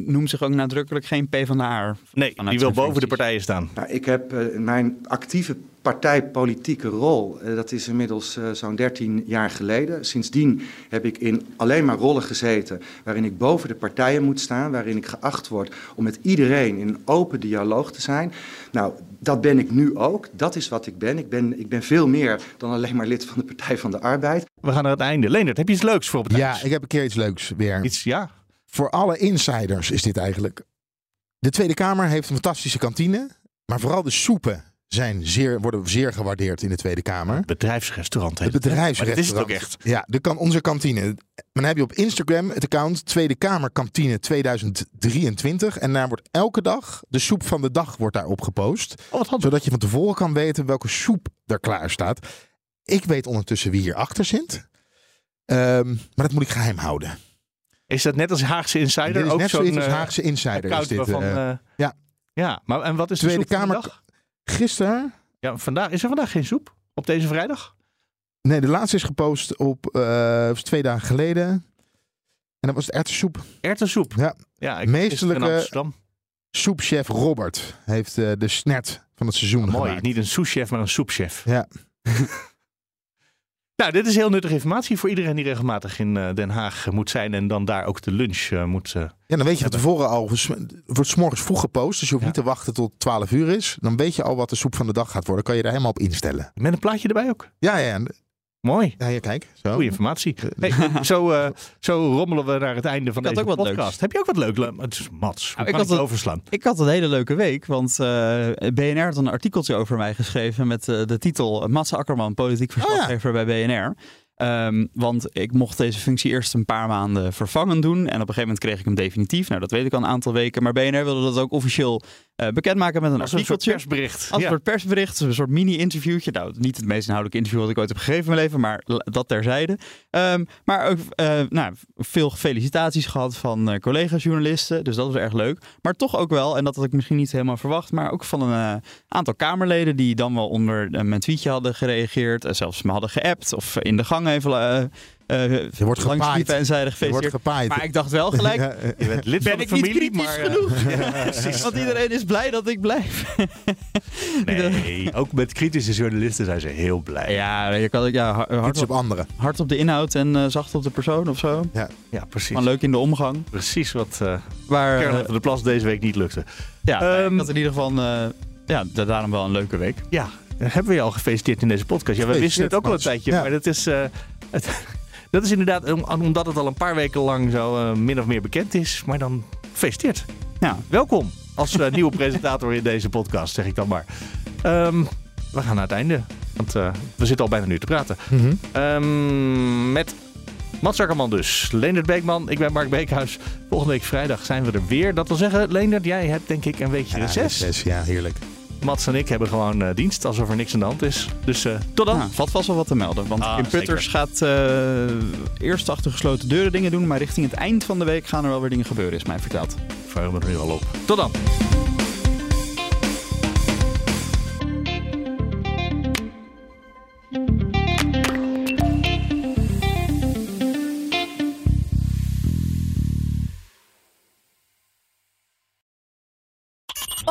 noemt zich ook nadrukkelijk geen P van de haar. Nee, die wil boven de partijen staan. Nou, ik heb uh, mijn actieve partijpolitieke rol, uh, dat is inmiddels uh, zo'n 13 jaar geleden. Sindsdien heb ik in alleen maar rollen gezeten waarin ik boven de partijen moet staan, waarin ik geacht word om met iedereen in een open dialoog te zijn. Nou, dat ben ik nu ook. Dat is wat ik ben. Ik ben, ik ben veel meer dan alleen maar lid van de Partij van de Arbeid. We gaan naar het einde. Leendert, heb je iets leuks voor op het Ja, ik heb een keer iets leuks weer. Iets, ja. Voor alle insiders is dit eigenlijk. De Tweede Kamer heeft een fantastische kantine, maar vooral de soepen zijn zeer, worden zeer gewaardeerd in de Tweede Kamer. Het bedrijfsrestaurant. Het bedrijfsrestaurant. is het ook echt. Ja, de kan, onze kantine. Dan heb je op Instagram het account Tweede Kamer Kantine 2023. En daar wordt elke dag de soep van de dag wordt daarop gepost. Oh, zodat je van tevoren kan weten welke soep er klaar staat. Ik weet ondertussen wie hierachter zit. Um, maar dat moet ik geheim houden. Is dat net als Haagse Insider? Dit is ook net als uh, Haagse Insider. Is dit, waarvan, uh, uh, ja. ja, maar en wat is Tweede de soep Kamer. van de dag? Gisteren? Ja, vandaag, is er vandaag geen soep? Op deze vrijdag? Nee, de laatste is gepost op uh, twee dagen geleden. En dat was het erwtensoep. Erwtensoep? Ja. ja ik Meestelijke soepchef Robert heeft uh, de snert van het seizoen oh, mooi, gemaakt. niet een souschef, maar een soepchef. Ja. nou, dit is heel nuttige informatie voor iedereen die regelmatig in uh, Den Haag moet zijn en dan daar ook de lunch uh, moet. Uh, ja, dan weet je van tevoren al. wordt s morgens vroeg gepost, dus je hoeft ja. niet te wachten tot 12 uur is. Dan weet je al wat de soep van de dag gaat worden. Kan je daar helemaal op instellen. Met een plaatje erbij ook. Ja, ja. Mooi. Ja, ja kijk. Zo. Goeie informatie. Hey, zo, uh, zo rommelen we naar het einde van ik deze had ook wat podcast. Leuks. Heb je ook wat leuk? Het is Mats. Nou, ik had het overslaan. Ik had een hele leuke week, want uh, BNR had een artikeltje over mij geschreven met uh, de titel Mats Akkerman, politiek verslaggever oh, ja. bij BNR. Um, want ik mocht deze functie eerst een paar maanden vervangen doen. En op een gegeven moment kreeg ik hem definitief. Nou, dat weet ik al een aantal weken. Maar BNR wilde dat ook officieel uh, bekendmaken met een Als artikeltje. Een soort persbericht. Als een soort persbericht. Een soort mini-interviewtje. Nou, niet het meest inhoudelijke interview wat ik ooit heb gegeven in mijn leven. Maar dat terzijde. Um, maar ook uh, nou, veel felicitaties gehad van uh, collega-journalisten. Dus dat was erg leuk. Maar toch ook wel, en dat had ik misschien niet helemaal verwacht. Maar ook van een aantal Kamerleden die dan wel onder mijn tweetje hadden gereageerd. zelfs me hadden geappt of in de gang even je wordt gepaaid. en zeiden je wordt gepaaid. Maar ik dacht wel gelijk, ja, je bent lid ben van de ik familie, niet kritisch maar, genoeg? Ja, Want iedereen is blij dat ik blijf. nee, ook met kritische journalisten zijn ze heel blij. Ja, je kan ja, hard Iets op anderen. Hard op de inhoud en uh, zacht op de persoon of zo. Ja, ja precies. Maar leuk in de omgang. Precies wat uh, Waar, van de Plas deze week niet lukte. Ja, um, ik had in ieder geval ja, daarom wel een leuke week. Ja, hebben we je al gefeliciteerd in deze podcast. Ja, we wisten het ook al een tijdje, ja. maar dat is, uh, het, dat is inderdaad omdat het al een paar weken lang zo uh, min of meer bekend is. Maar dan gefeliciteerd. Ja. Welkom als uh, nieuwe presentator in deze podcast, zeg ik dan maar. Um, we gaan naar het einde, want we zitten al bijna nu te praten. Mm -hmm. um, met Mats Akkerman dus. Leendert Beekman, ik ben Mark Beekhuis. Volgende week vrijdag zijn we er weer. Dat wil zeggen, Leendert, jij hebt denk ik een weekje ja, reces. reces. Ja, heerlijk. Mats en ik hebben gewoon uh, dienst, alsof er niks aan de hand is. Dus uh, tot dan. Ja, valt vast wel wat te melden. Want Ah, Kim Putters gaat uh, eerst achter gesloten deuren dingen doen. Maar richting het eind van de week gaan er wel weer dingen gebeuren, is mij verteld. Ik vraag me er nu al op. Tot dan.